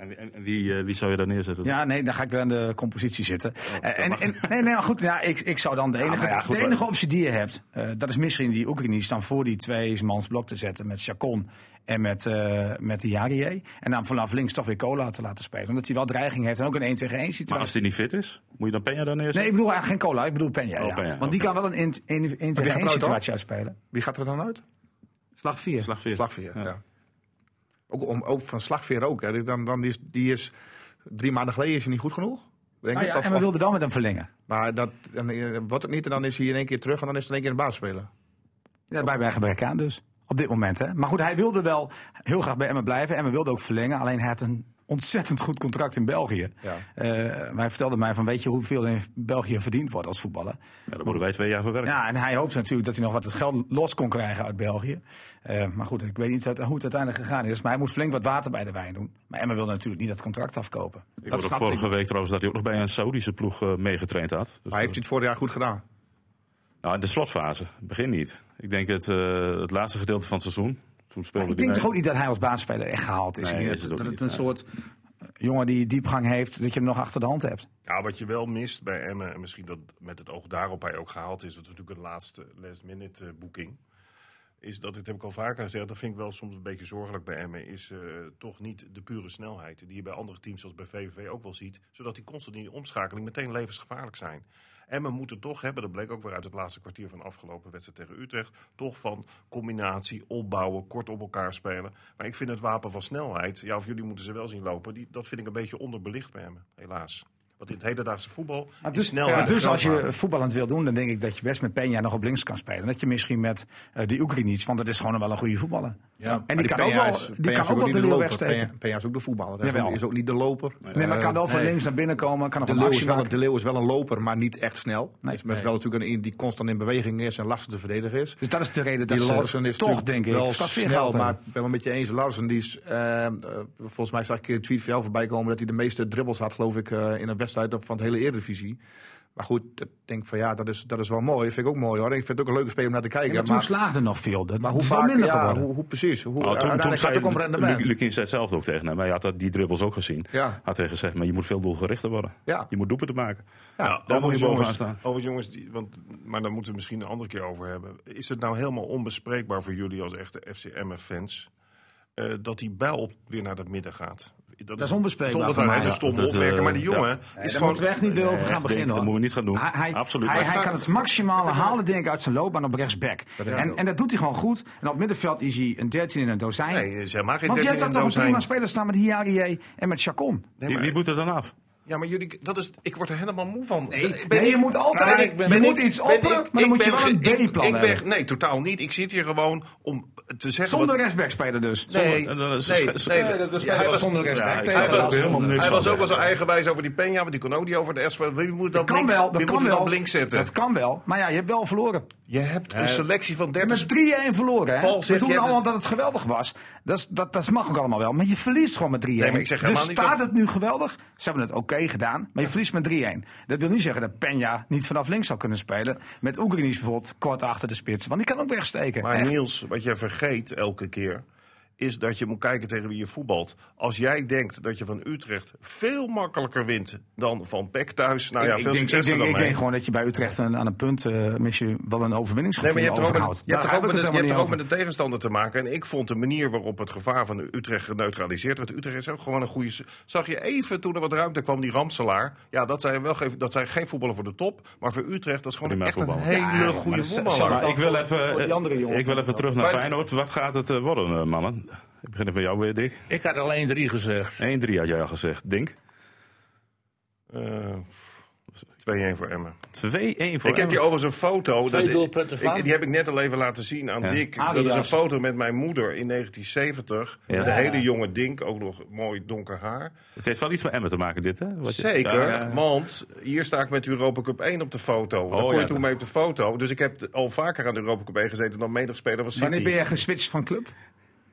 En, wie, wie zou je daar neerzetten? Ja, nee, dan ga ik weer aan de compositie zitten. Oh, en, en, nee, nee, goed, ja, ik, ik zou dan de enige, ja, goed, de enige optie die je hebt, uh, dat is misschien die Oekraïne dan voor die twee mans blok te zetten met Chacon en met, uh, met de Jarier. En dan vanaf links toch weer Cola te laten spelen. Omdat hij wel dreiging heeft en ook een 1 tegen 1 situatie. Maar als hij niet fit is, moet je dan Peña dan neerzetten? Nee, ik bedoel eigenlijk geen Cola, ik bedoel Peña. Oh, ja. Want die kan wel een 1 tegen 1 situatie uitspelen. Wie gaat er dan uit? Slag 4. Slag 4. Slag 4, ja. Ook, om, ook van slagveer ook. Hè. Dan, dan is, die is drie maanden geleden is hij niet goed genoeg. Denk nou ja, of, en we wilden dan met hem verlengen. Maar dat, dan eh, wordt het niet en dan is hij in één keer terug en dan is het in één keer een baas spelen. Ja, bij, bij gebrek aan dus. Op dit moment. Hè. Maar goed, hij wilde wel heel graag bij Emmen blijven. En we wilden ook verlengen. Alleen hij had een ontzettend goed contract in België. Ja. Uh, hij vertelde mij van, weet je hoeveel in België verdiend wordt als voetballer? Ja, daar moeten wij twee jaar voor werken. Ja, en hij hoopt natuurlijk dat hij nog wat geld los kon krijgen uit België. Uh, maar goed, ik weet niet hoe het uiteindelijk gegaan is. Maar hij moet flink wat water bij de wijn doen. Maar Emma wilde natuurlijk niet dat contract afkopen. Ik dat hoorde vorige ik. week trouwens dat hij ook nog bij een Saudische ploeg uh, meegetraind had. Dus maar heeft hij het vorig jaar goed gedaan? Nou, in de slotfase. Begin niet. Ik denk het, het laatste gedeelte van het seizoen. Toen speelde ik denk toch ook niet dat hij als baasspeler echt gehaald is. Nee, dat, het, het een soort jongen die diepgang heeft, dat je hem nog achter de hand hebt. Ja, wat je wel mist bij Emmen, en misschien dat met het oog daarop hij ook gehaald is, dat is natuurlijk een laatste last minute uh, boeking. Is dat, dit heb ik al vaker gezegd, dat vind ik wel soms een beetje zorgelijk bij Emmen, is uh, toch niet de pure snelheid die je bij andere teams zoals bij VVV ook wel ziet, zodat die constant in die omschakeling meteen levensgevaarlijk zijn. En we moeten toch hebben, dat bleek ook weer uit het laatste kwartier van de afgelopen wedstrijd tegen Utrecht, toch van combinatie, opbouwen, kort op elkaar spelen. Maar ik vind het wapen van snelheid, ja, of jullie moeten ze wel zien lopen, die, dat vind ik een beetje onderbelicht bij hem, helaas. Want in het hedendaagse voetbal maar dus, ja, dus als je voetballend wil doen, dan denk ik dat je best met Peña nog op links kan spelen. Dat je misschien met uh, die Oekraïnic, want dat is gewoon wel een goede voetballer. Ja, en die, kan ook wel, die kan ook wel de leeuw wegsteken. Peña is ook de voetballer. Hij is ook niet de loper. Nee, maar kan wel van links naar binnen komen. Kan de, leeuw is wel, de leeuw is wel een loper, maar niet echt snel. Nee, is wel natuurlijk een die constant in beweging is en lastig te verdedigen is. Dus dat is de reden dat Larsen is toch, denk ik, wel snel. Maar ik ben wel met je eens. Larsen, die is, volgens mij zag ik een tweet van jou voorbij komen dat hij de meeste dribbles had, geloof ik, in een wedstrijd van het hele Eredivisie. Maar goed, ik denk van ja, dat is, dat is wel mooi. Dat vind ik ook mooi hoor. Ik vind het ook een leuke speler om naar te kijken. maar toen slaagde nog veel. Dat maar hoe vaak, minder ja, hoe, hoe, precies. Hoe, nou, toen, toen zei, hetzelfde ook tegen hem. Hij had die dribbles ook gezien. Ja. Had hij gezegd, maar je moet veel doelgerichter worden. Ja. Je moet doepen te maken. Ja, ja daar moet je bovenaan staan. Over jongens, die, want, maar daar moeten we misschien een andere keer over hebben. Is het nou helemaal onbespreekbaar voor jullie als echte FCM-fans... Uh, dat die bijl weer naar het midden gaat. Dat, is onbespreekbaar. Zonder dat hij stom opmerken. Maar die jongen ja. is gewoon... moeten we echt niet over gaan beginnen. Dat moeten we niet gaan doen. Hij, Absoluut. Hij, hij kan het maximale halen, denk ik, uit zijn loopbaan op rechtsback. En, en dat doet hij gewoon goed. En op middenveld is hij een 13 in een dozijn. Nee, zeg maar geen Want je hebt dat toch een prima speler staan met Hiarie en met Chacon. Nee, Wie moet er dan af? Ja, maar jullie, dat is, ik word er helemaal moe van. Nee, nee je moet altijd, ik ben, je moet iets opperen, maar dan moet je wel een B-plan hebben. nee, totaal niet. Ik zit hier gewoon om te zeggen... Zonder wat... rechtsback spelen dus. Nee, nee, nee, nee dat is hij was zonder rechtsback. Ja, hij was, hij was ook wel zo eigenwijs over die Peña, want die kon ook niet over de S. Wie moet dat, links, wel, dat kan wel. links zetten? Dat kan wel, maar ja, je hebt wel verloren. Je hebt een selectie van 30... Met 3-1 verloren, hè? We doen allemaal dat het geweldig was. Dat, dat, dat mag ook allemaal wel. Maar je verliest gewoon met 3-1. Dus staat het nu geweldig? Ze hebben het oké gedaan, maar je verliest met 3-1. Dat wil niet zeggen dat Peña niet vanaf links zou kunnen spelen. Met Oekraïnisch bijvoorbeeld kort achter de spits. Want die kan ook wegsteken. Maar Niels, wat je vergeet elke keer is dat je moet kijken tegen wie je voetbalt. Als jij denkt dat je van Utrecht veel makkelijker wint dan van PEC thuis, nou ja, veel ik denk, succes ik denk, ik denk gewoon dat je bij Utrecht aan een punt uh, je wel een overwinningsgevoel nee, maar je hebt overhoudt. Je hebt er ook, met, je hebt ook met de tegenstander te maken. En ik vond de manier waarop het gevaar van Utrecht geneutraliseerd werd. Utrecht is ook gewoon een goede... Zag je even toen er wat ruimte kwam, die Ramselaar. Ja, dat zijn, wel geen, dat zijn geen voetballen voor de top. Maar voor Utrecht, dat is gewoon echt een hele goede voetballer. Ik wil even, ik wil even terug naar Feyenoord. Wat gaat het eh, worden, eh, mannen? Ik begin van jou weer, Dick. Ik had al 1-3 gezegd. 1-3 had jij al gezegd. Dink? Uh, 2-1 voor Emmen. 2-1 voor Ik heb je overigens een foto. Dat, ik, die heb ik net al even laten zien aan ja. Dick. Dat is een foto met mijn moeder in 1970. Ja. De hele jonge Dink, ook nog mooi donker haar. Het heeft wel iets met Emmen te maken, dit, hè? Wat Zeker, ja, want hier sta ik met Europa Cup 1 op de foto. Oh, Daar kon je toen mee op de foto. Dus ik heb al vaker aan de Europa Cup 1 gezeten dan menig speler van City. Wanneer ben je geswitcht van club?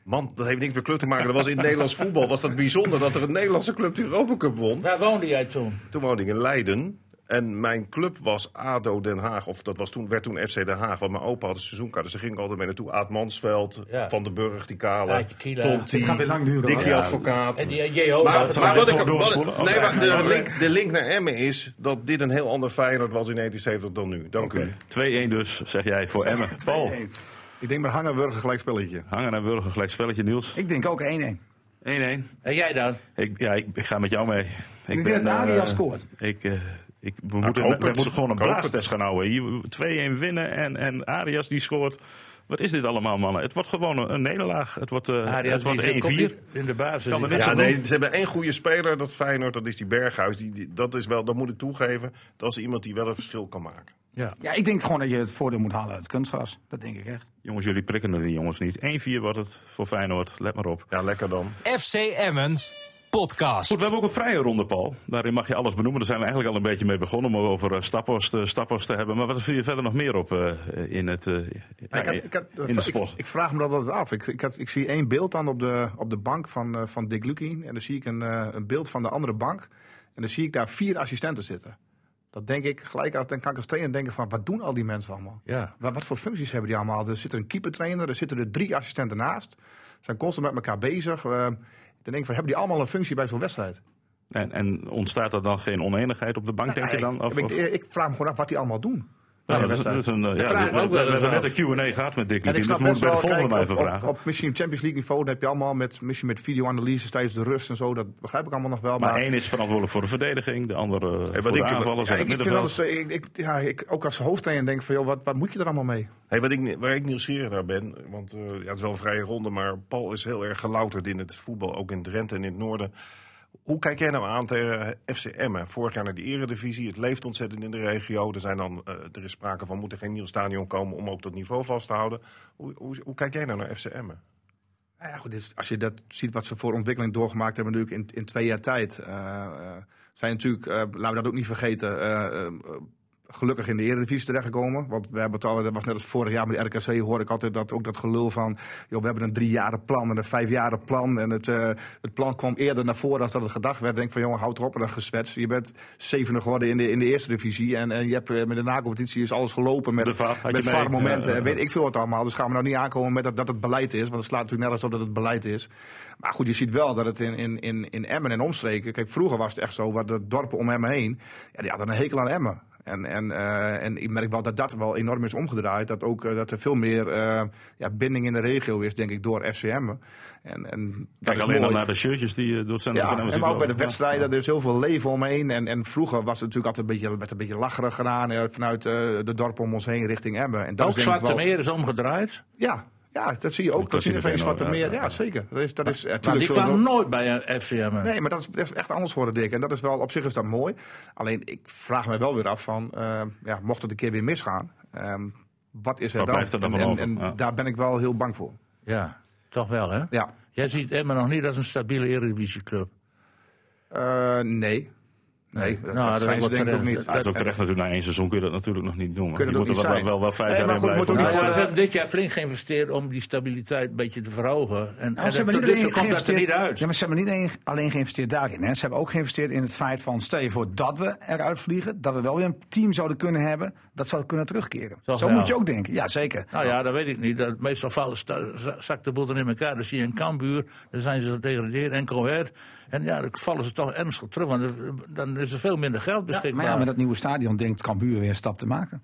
Man, dat heeft niks met club te maken. Dat was in het Nederlands voetbal was dat bijzonder dat er een Nederlandse club de Europa Cup won. Waar woonde jij toen? Toen woonde ik in Leiden. En mijn club was ADO Den Haag, of dat was toen, werd toen FC Den Haag. Want mijn opa had een seizoenkaart, dus ze gingen altijd mee naartoe. Aad Mansveld, Ja. Van den Burg, die kale. Tonti, Het gaat weer lang duren. Dikkie Ja. advocaat. En die J.O. Maar, zat maar bij. wat ik, wat- nee, maar de, link, de link naar Emmen is dat dit een heel ander Feyenoord was in 1970 dan nu. Dank u. 2-1 dus, zeg jij, voor Emmen. Paul, Ik denk met hangen Wurgen gelijk spelletje. hangen en Burger, gelijk spelletje, Niels. 1-1. Ik denk ook 1-1. En jij dan? Ik, ja, ik, ik ga met jou mee. Ik, Ik denk dat Arias eh, scoort. Ik, eh, ik, we, moeten, hoop we het. moeten gewoon een Ik hoop blaastest gaan houden. Hier 2-1 winnen en, en Arias die scoort. Wat is dit allemaal, mannen? Het wordt gewoon een, een nederlaag. Het wordt, eh Arias het wordt die komt 1-4. niet in de basis. Kan er Die niks Ja, nee, ze hebben één goede speler, dat Feyenoord, dat is die Berghuis. Die, die- dat is wel, dat moet ik toegeven, dat is iemand die wel een verschil kan maken. Ja. Ja, ik denk gewoon dat je het voordeel moet halen uit het kunstgras. Dat denk ik echt. Jongens, jullie prikken er die jongens niet. 1-4 wordt het voor Feyenoord. Let maar op. Ja, lekker dan. FC Emmen podcast. Goed, we hebben ook een vrije ronde, Paul. Daarin mag je alles benoemen. Daar zijn we eigenlijk al een beetje mee begonnen om over Staphorst, uh, Staphorst te hebben. Maar wat viel je verder nog meer op uh, in, het, uh, ja, ik, had, ik, had, in de sport? Ik, ik, vraag me dat altijd af. Ik, ik, had, ik zie één beeld dan op de, op de bank van, uh, van Dick Lukien. En dan zie ik een, uh, een beeld van de andere bank. En dan zie ik daar vier assistenten zitten. Dat denk ik gelijk, als, dan kan ik als trainer denken van, wat doen al die mensen allemaal? Ja. Wat, wat voor functies hebben die allemaal? Er zit een keepertrainer, er zitten er drie assistenten naast. Ze zijn constant met elkaar bezig. Uh, dan denk ik van, hebben die allemaal een functie bij zo'n wedstrijd? En, en, ontstaat er dan geen oneenigheid op de bank, nou, denk je dan? Of, ik, ik, ik, vraag me gewoon af wat die allemaal doen. Ja, dat is, dat is een, ja, we, hebben net een Q&A gehad met Dick En ik Lukien, snap dus moeten we bij de best wel, volgende vragen. op, op misschien Champions League niveau dan heb je allemaal met, misschien met video-analyses tijdens de rust en zo. Dat begrijp ik allemaal nog wel. maar Maar, één is verantwoordelijk voor de verdediging, de andere hey, voor de ik- aanvallers ja, en ik, het ik vind wel middenveld. eens, ik, ik, ja, ik, ook als hoofdtrainer denk van, joh, wat, wat moet je er allemaal mee? Hey, wat ik, waar ik nieuwsgierig naar ben, want uh, ja, het is wel een vrije ronde, maar Paul is heel erg gelouterd in het voetbal, ook in Drenthe en in het noorden. Hoe kijk jij nou aan tegen FC Emmen? Vorig jaar naar de eredivisie. Het leeft ontzettend in de regio. Er, zijn dan, uh, er is sprake van, moet er geen nieuw stadion komen om ook dat niveau vast te houden. Hoe, hoe, hoe kijk jij nou naar FC Emmen? Nou ja, goed, als je dat ziet wat ze voor ontwikkeling doorgemaakt hebben natuurlijk in, in twee jaar tijd. Uh, uh, zijn natuurlijk, laten we dat ook niet vergeten, gelukkig in de Eredivisie terechtgekomen. Want we hebben het al, dat was net als vorig jaar met de RKC, hoor ik altijd dat, ook dat gelul van... Joh, we hebben een driejaren plan en een vijfjaren plan. En het, uh, het plan kwam eerder naar voren dan dat het gedacht werd. Denk van, jongen, houd erop met dat geswets. Je bent zevende geworden in de, in de Eerste Divisie. En, en je hebt, met de na-competitie is alles gelopen met, met VAR-momenten. Ja, weet ik veel wat allemaal. Dus gaan we nou niet aankomen met dat, dat het beleid is. Want het slaat natuurlijk nergens op dat het beleid is. Maar goed, je ziet wel dat het in, in, in, in Emmen en omstreken... Kijk, vroeger was het echt zo, waar de dorpen om Emmen heen... Ja, die hadden een hekel aan Emmen. En, en, uh, en ik merk wel dat dat wel enorm is omgedraaid. Dat, ook, uh, dat er veel meer uh, ja, binding in de regio is, denk ik, door FCM. En, en Kijk alleen al naar de shirtjes die door het zender ja, van Emmen en maar ook bij de ja. wedstrijden, er is heel veel leven omheen. En, en vroeger was het natuurlijk altijd een beetje, met een beetje lacherig gedaan vanuit de dorpen om ons heen richting Emmen. En dat ook is Zwarte Meer is omgedraaid? Ja, ja, dat zie je ook. Dat zie je van Zwarte Meer. Ja, zeker. Dat is, dat is, maar, maar die kwam nooit bij een FCM. Nee, maar dat is, dat is, echt anders geworden, Dick. En dat is wel, op zich is dat mooi. Alleen, ik vraag me wel weer af van, uh, ja, mocht het een keer weer misgaan, um, wat is er wat dan? Blijft er dan en, van en, over? en ja. daar ben ik wel heel bang voor. Ja, toch wel, hè? Ja. Jij ziet Emma nog niet als een stabiele Eredivisieclub. Uh, nee. Nee, dat, nou, dat zijn ze denk ik ook niet. Het is ook terecht natuurlijk, na één seizoen kun je dat natuurlijk nog niet doen. Kunnen je moet er wel, wel, wel vijf nee, jaar in blijven. Nou, ja, ze hebben dit jaar flink geïnvesteerd om die stabiliteit een beetje te verhogen. En, nou, en ze hebben dat, niet dus komt dat er niet uit. Ja, maar ze hebben niet alleen geïnvesteerd daarin. Hè. Ze hebben ook geïnvesteerd in het feit van, stel je voor dat we eruit vliegen, dat we wel weer een team zouden kunnen hebben, dat zou kunnen terugkeren. Zo moet je ook denken. Ja, zeker. Nou ja, dat weet ik niet. Dat, meestal vallen, zakt de boel dan in elkaar. Dan zie je een Kambuur, dan zijn ze gedegradeerd en Coët. En ja, dan vallen ze toch ernstig terug, want dan is er veel minder geld Ja, beschikbaar. maar ja, met dat nieuwe stadion denkt Cambuur weer een stap te maken.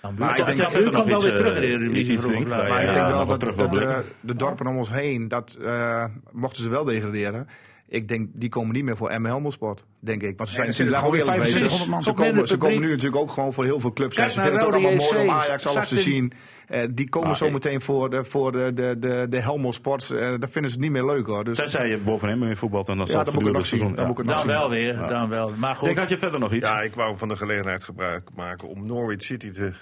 Cambuur, Maar ik denk dat komt wel weer terug in de eh, Eredivisie. Maar Ja, ik denk wel dat, de, de dorpen om ons heen, dat, uh, mochten ze wel degraderen. Ik denk, die komen niet meer voor M Helmelsport, denk ik. Want ze zijn natuurlijk gewoon weer eerlijk 2500 man. Ze komen, ze komen publiek. nu natuurlijk ook gewoon voor heel veel clubs. Kijk ze naar vinden het ook allemaal mooi om JC, Ajax alles te in- zien. Eh, die komen Ah, zo meteen voor de, voor de, de, de, de. Eh, dat vinden ze niet meer leuk hoor. Dus, Tenzij je boven hem in voetbalt en dan ja, dat het moet ik nog het zien. Dan zien. wel weer, dan wel. Maar goed. Denk, had je verder nog iets? Ja, ik wou van de gelegenheid gebruik maken om Norwich City te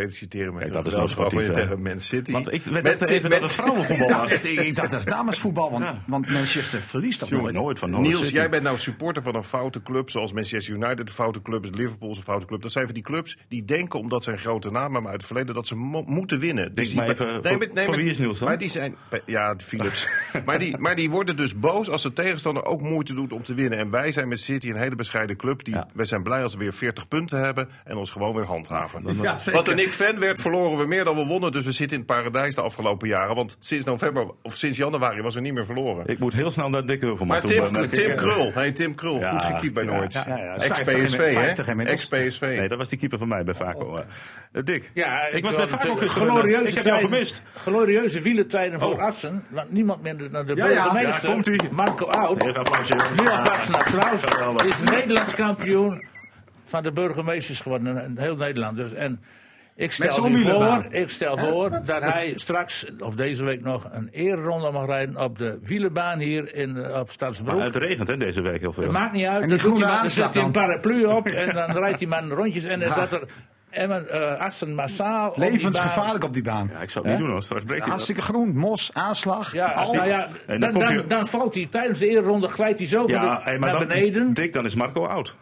feliciteren met Kijk, dat is nou hè? tegen Man City. Want ik weet Met- net even met- dat het vrouwenvoetbal *laughs* was. ik, ik dacht dat is damesvoetbal, want, Ja. want Manchester verliest dat nooit. nooit van Niels, City. jij bent nou supporter van een foute club, zoals Manchester United een foute club is, Liverpool is een foute club. Dat zijn van die clubs die denken, omdat ze een grote naam hebben uit het verleden, dat ze mo- moeten winnen. Dus maar die- even, nee, voor- maar- nee, voor wie is Niels dan? Maar die zijn, ja, Philips. *laughs* maar, die, maar die worden dus boos als de tegenstander ook moeite doet om te winnen. En wij zijn met City een hele bescheiden club. Die, Ja. Wij zijn blij als we weer 40 punten hebben en ons gewoon weer handhaven. Ja, zeker. Want toen ik fan werd, verloren we meer dan we wonnen. Dus we zitten in het paradijs de afgelopen jaren. Want sinds november of sinds januari was er niet meer verloren. Ik moet heel snel naar Dick Heuvelman Maar. Tim, Tim Krul, hey, Tim Krul, Ja, goed gekiept bij Norwich. ja, ja, ja. Ex-PSV, 50 hè? Ex-PSV. Nee, dat was die keeper van mij bij Vaco. eh. Dick, Ja, ik was bij Vaco gisteren. glorieuze Ik heb jou tijden- gemist. Glorieuze wielentijden voor Oh. Assen. Want niemand minder dan de Ja, ja. burgemeester. Ja, komt-ie. Marco Oud. Even applausje. Nu alvast een applaus. Is Nederlands kampioen van de burgemeesters geworden. In heel Nederland. Dus, en ik stel, voor, ik stel voor dat hij straks, of deze week nog, een eerronde mag rijden op de wielerbaan hier in, eh, op Stadsbroek. Maar het regent hè, deze week heel veel. Het maakt niet uit. En doet groene hij maar- dan aanslag zet hij een paraplu op *laughs* en dan rijdt hij maar rondjes. En dat er Emmen, eh, Assen massaal. baan- Levensgevaarlijk op die baan. Ja, ik zou het niet doen hoor. Straks breekt hij dat. Hartstikke groen, mos, aanslag. Ja, als, nou ja, En dan, dan dan, valt hij tijdens de eerronde, glijdt hij zo van Ja, de- hey, maar naar beneden. Dick, dan is Marco oud.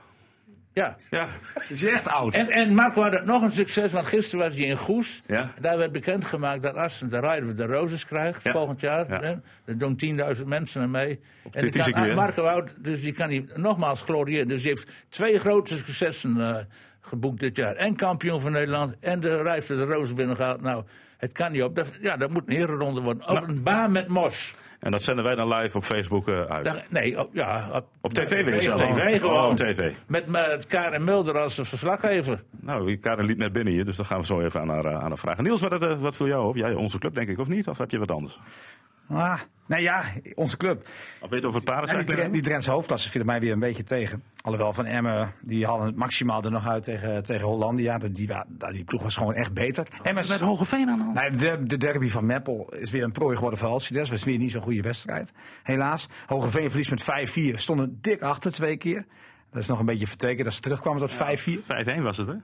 Ja. Ja, is je echt oud. En, en Marco had het nog een succes, want gisteren was hij in Goes. Ja. Daar werd bekendgemaakt dat Assen de Rider of the Roses krijgt Ja. volgend jaar. Ja. hè. Er doen 10.000 mensen aan mee. En kan? Marco Oud, dus die kan hij nogmaals gloriëren. Dus die heeft twee grote successen eh, geboekt dit jaar. En kampioen van Nederland en de Rider of the Roses binnengehaald. Nou, het kan niet op. Dat, ja, dat moet een herenronde worden. Op een baan met mos. En dat zenden wij dan live op Facebook eh, uit. Daar- nee, op, ja, op, Op tv weer Op tv gewoon. Oh, op tv. Met, met Karen Mulder als verslaggever. Nou, Karen liep net binnen hier, dus dan gaan we zo even aan haar, eh, aan haar vragen. Niels, wat, eh, wat viel jou op? Jij, onze club denk ik, of niet? Of heb je wat anders? Ah, nou ja, onze club. Of weet je over het die, die Drentse hoofdklasse viel mij weer een beetje tegen. Alhoewel Van Emmen, die hadden het maximaal er nog uit tegen, tegen Hollandia. Die, die, wa- die ploeg was gewoon echt beter. Emmen Met Hogeveen aan de hand. Nee, de, de derby van Meppel is weer een prooi geworden voor Alcides. Was weer niet zo'n goede wedstrijd, helaas. Hogeveen verliest met 5-4. Stonden dik achter twee keer. Dat is nog een beetje vertekend dat ze terugkwamen tot 5-4. 5-1 was het, hè?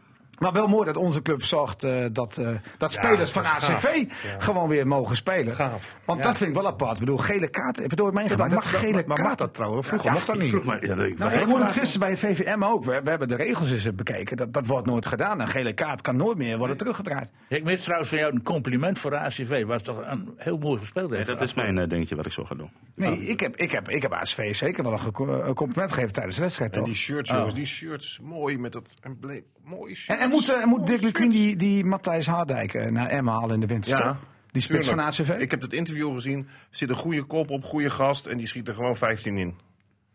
Maar wel mooi dat onze club zorgt eh, dat, eh, dat spelers van ACV gewoon weer mogen spelen. Gaaf. Want dat vind ik wel apart. Ik bedoel, gele kaart. Heb je het ooit meegemaakt? mag dat gele maar mag dat trouwens? Vroeger Ja, mocht dat niet. Vroeg maar, ja, ik Nou, was ik hoorde het gisteren bij VVM ook. We, we hebben de regels eens bekeken. Dat, dat wordt nooit gedaan. Een gele kaart kan nooit meer worden teruggedraaid. Ik mis trouwens van jou een compliment voor de ACV. Was toch een heel mooi gespeeld. Nee, dat is mijn eh, dingetje wat ik zo ga doen. Nee, ik heb, ik, heb, ik heb ACV zeker wel een, compliment gegeven tijdens de wedstrijd. En Toch? die shirts, jongens, die shirts, mooi met dat embleem. Mooi. En, en moet, eh, moet Dick shirts. die, die Matthijs Hardijk eh, naar Emma halen in de winterstop? Ja, die spits van. ACV? Ik heb het interview gezien. Zit een goede kop op, goede gast. En die schiet er gewoon 15 in.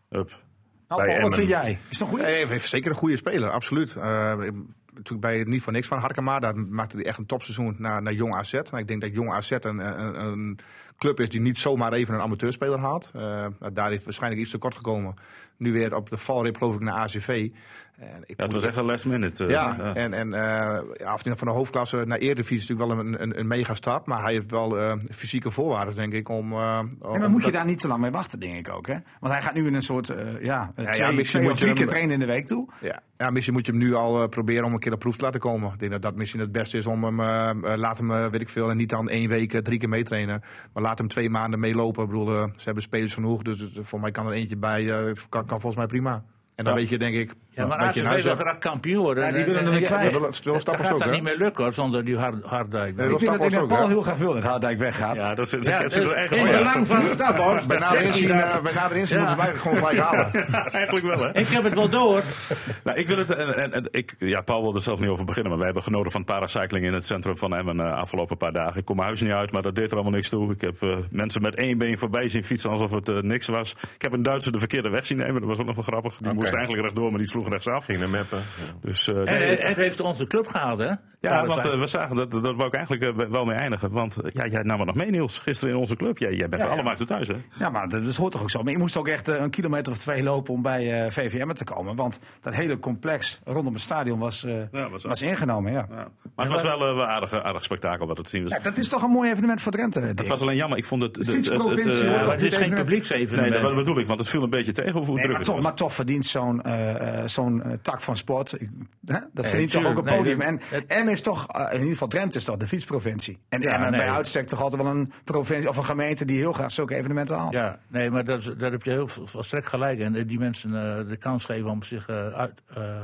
Hup. Nou, wat vind jij? Is dat goed? Hij heeft, zeker een goede speler, absoluut. Eh, natuurlijk bij niet voor niks van Harkema. Daar maakte hij echt een topseizoen naar, naar Jong AZ. En ik denk dat Jong AZ een, een, een club is die niet zomaar even een amateurspeler haalt. Eh, daar is waarschijnlijk iets tekort gekomen. Nu weer op de valrip geloof ik naar ACV. En ik Ja, het was echt een last minute. eh, ja, ja. en, en eh, ja, of van de hoofdklasse naar Eredivisie is natuurlijk wel een, een, een mega stap. Maar hij heeft wel eh, fysieke voorwaarden, denk ik, om... eh, Ja, om maar moet je dat- daar niet te lang mee wachten, denk ik ook. Hè? Want hij gaat nu in een soort uh, ja, ja, twee, misschien twee moet of je drie hem- keer trainen in de week toe. Ja. ja, misschien moet je hem nu al eh, proberen om een keer op proef te laten komen. Ik denk dat dat misschien het beste is om hem, laat hem, weet ik veel, en niet dan één week, drie keer meetrainen. Maar laat hem twee maanden meelopen. Ik bedoel, ze hebben spelers genoeg, dus voor mij kan er eentje bij, kan, kan volgens mij prima. En dan Ja. weet je, denk ik, Ja, maar ACV wil graag kampioen worden. Ja, die En- willen en- hem en- kwijt. Dat gaat ook, dat niet meer lukken hoor, zonder die Hard- Harddijk. Nee, Ik dat vind dat, Paul heel graag wil dat Hardijk weggaat. Ja, dat Ja, dat zit er echt in wel in. belang van Staphorst. Bij dat nader inzien, eh, bij nader inzien moeten ze mij gewoon gelijk halen. *laughs* Eigenlijk wel, hè? Ik heb het wel door. Nou, ik wil het, en, en, en ik, ja, Paul wil er zelf niet over beginnen, maar wij hebben genoten van paracycling in het centrum van Emmen uh, afgelopen paar dagen. Ik kom mijn huis niet uit, maar dat deed er allemaal niks toe. Ik heb uh, mensen met één been voorbij zien fietsen alsof het niks was. Ik heb een Duitser de verkeerde weg zien nemen, dat was ook nog wel grappig. Moest eigenlijk rechtdoor, maar die sloeg rechtsaf. Ging naar Meppen. Dus, uh, En nee, het, heeft onze club gehaald, hè? ja, want uh, we zagen dat, dat wou ik eigenlijk uh, wel mee eindigen. Want uh, ja, jij nam het nog mee, Niels, gisteren in onze club. Jij, jij bent Ja, voor alle ja. markten thuis, hè? Ja, maar dat, dat hoort toch ook zo. Maar je moest ook echt eh, een kilometer of twee lopen om bij eh, VVM te komen. Want dat hele complex rondom het stadion was, eh, Ja, was was ingenomen. Ja. Ja. Maar het was wel een aardig, aardig spektakel wat het te zien was. Ja, dat is toch een mooi evenement voor Drenthe. Het was alleen jammer, ik vond het... het- eh, is geen evenement. Nee, publieksevenement. dat bedoel ik, want het viel een beetje tegen hoe Nee, druk maar, het toch, was. maar toch verdient zo'n eh, eh, zo'n eh, tak van sport. Hè? Dat verdient toch ook een podium. en M is toch, uh, in ieder geval Drenthe is toch de fietsprovincie. En ja, Emmen nee. bij uitstek toch altijd wel een provincie of een gemeente die heel graag zulke evenementen haalt. Ja, nee, maar dat, daar heb je heel volstrekt gelijk. En die mensen de kans geven om zich uit,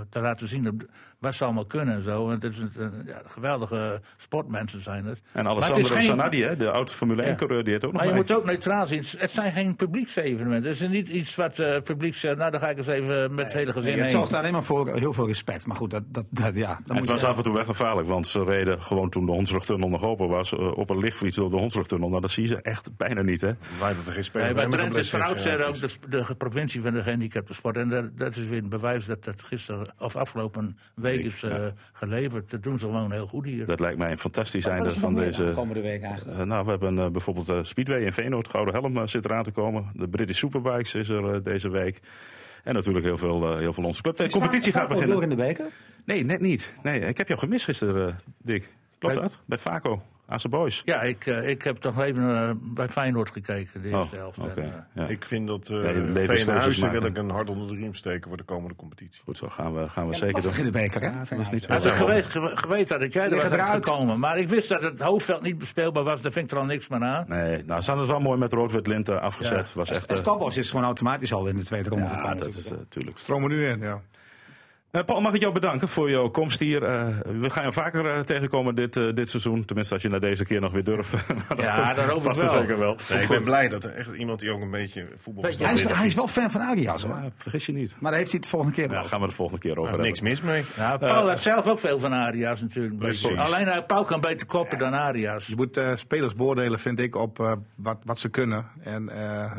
te laten zien wat ze allemaal kunnen en zo. het is een, ja, geweldige sportmensen zijn het. En Alessandro geen... Sanadi, hè, de oude Formule 1-coureur, die het ook nog Maar je moet ook neutraal zien. Het zijn geen publieksevenementen. Het is niet iets wat uh, publiek zegt, nou dan ga ik eens even met het hele gezin nee, Het zorgt alleen maar voor heel veel respect. Maar goed, dat, dat, dat ja. het was af en toe wel gevaarlijk, want ze reden gewoon toen de Hondsrugtunnel nog open was, uh, op een lichtfiets door de Hondsrugtunnel. Nou, dat zie je ze echt bijna niet, hè. Wij dat er geen spelen. Nee, bij Drenthe is van oudsher ook de, de, provincie van de gehandicapte sport. En dat, dat is weer een bewijs dat dat gisteren, of afgelopen week is... Uh, geleverd. Dat doen ze gewoon heel goed hier. Dat lijkt mij een fantastisch einde van deze. komende week eigenlijk? Uh, nou, we hebben uh, bijvoorbeeld uh, Speedway in Veenoord, Gouden Helm zit eraan te komen. De British Superbikes is er deze week. En natuurlijk heel veel, heel veel onze club. De competitie gaat beginnen. door in de beker? Nee, net niet. Nee, ik heb jou gemist gisteren, Dick. Klopt dat? Bij Vaco. AC Boys. Ja, ik, uh, ik heb toch even uh, bij Feyenoord gekeken, de eerste oh, helft. Okay, en, uh, ja. Ik vind dat uh, ja, Veenhuizen wil ik een hart onder de riem steken voor de komende competitie. Goed, zo gaan we, gaan we ja, zeker doen. in de beker, hè? Dat is niet zo. Ik geweten, geweten dat jij er was gekomen. Maar ik wist dat het hoofdveld niet bespeelbaar was. Daar vind ik er al niks meer aan. Nee, nou, ze hadden wel mooi met rood-wit linten afgezet. Ja. Was echt, uh, is gewoon automatisch al in de tweede ronde ja, dat is natuurlijk. Stromen nu in, ja. Uh, Paul, mag ik jou bedanken voor jouw komst hier. Uh, we gaan je vaker uh, tegenkomen dit, dit seizoen. Tenminste, als je naar deze keer nog weer durft. *laughs* ja, daarover was wel. zeker wel. Nee, ik ben blij dat er echt iemand die ook een beetje voetbal hij, is, hij is wel fan van Arias, hoor. Ja, vergis je niet. Maar daar heeft hij het volgende keer Ja, gaan we de volgende keer over nou, Niks mis mee. Ja, Paul heeft zelf ook veel van Arias natuurlijk. Alleen Paul kan beter koppen dan Arias. Je moet spelers beoordelen, vind ik, op wat, wat ze kunnen. En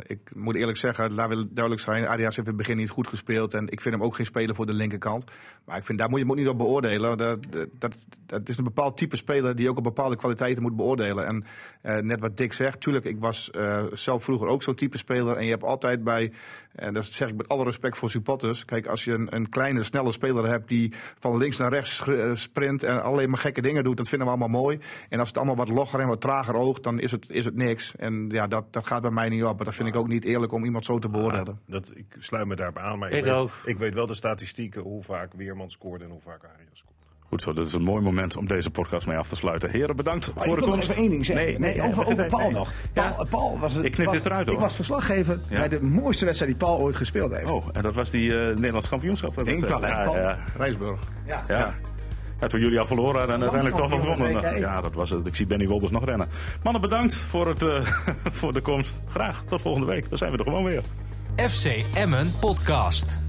ik moet eerlijk zeggen, laat wil duidelijk zijn. Arias heeft in het begin niet goed gespeeld. En ik vind hem ook geen speler voor de linkerkant. Maar ik vind daar moet je moet niet op beoordelen. Dat, dat, dat, is een bepaald type speler die ook op bepaalde kwaliteiten moet beoordelen. En uh, net wat Dick zegt, tuurlijk, ik was uh, zelf vroeger ook zo'n type speler. En je hebt altijd bij, en dat zeg ik met alle respect voor supporters. Kijk, als je een, een kleine, snelle speler hebt die van links naar rechts eh, sprint en alleen maar gekke dingen doet, dat vinden we allemaal mooi. En als het allemaal wat logger en wat trager oogt, dan is het, is het niks. En ja, dat, dat gaat bij mij niet op. Maar dat vind ik ook niet eerlijk om iemand zo te beoordelen. dat, ik sluit me daarbij aan, maar ik, ik weet, ook. ik weet wel de statistieken, hoe vaak Weerman scoort en hoe vaak Arias scoort. Goed zo, dat is een mooi moment om deze podcast mee af te sluiten. Heren, bedankt maar voor de komst. Ik even één ding zeggen. Nee, nee, nee over, over Paul nog. Paul, ja, Paul was het, ik knip was, dit eruit hoor. Ik was verslaggever ja? bij de mooiste wedstrijd die Paul ooit gespeeld heeft. Oh, en dat was die uh, Nederlands kampioenschap? Denk wel, hè, Paul? Ja, Rijsburg. Ja. ja. Ja, toen jullie al verloren en uiteindelijk toch nog wonnen. Ja, dat was het. Ik zie Benny Wolbers nog rennen. Mannen, bedankt voor, het, uh, *laughs* voor de komst. Graag tot volgende week. Dan zijn we er gewoon weer. FC Emmen Podcast.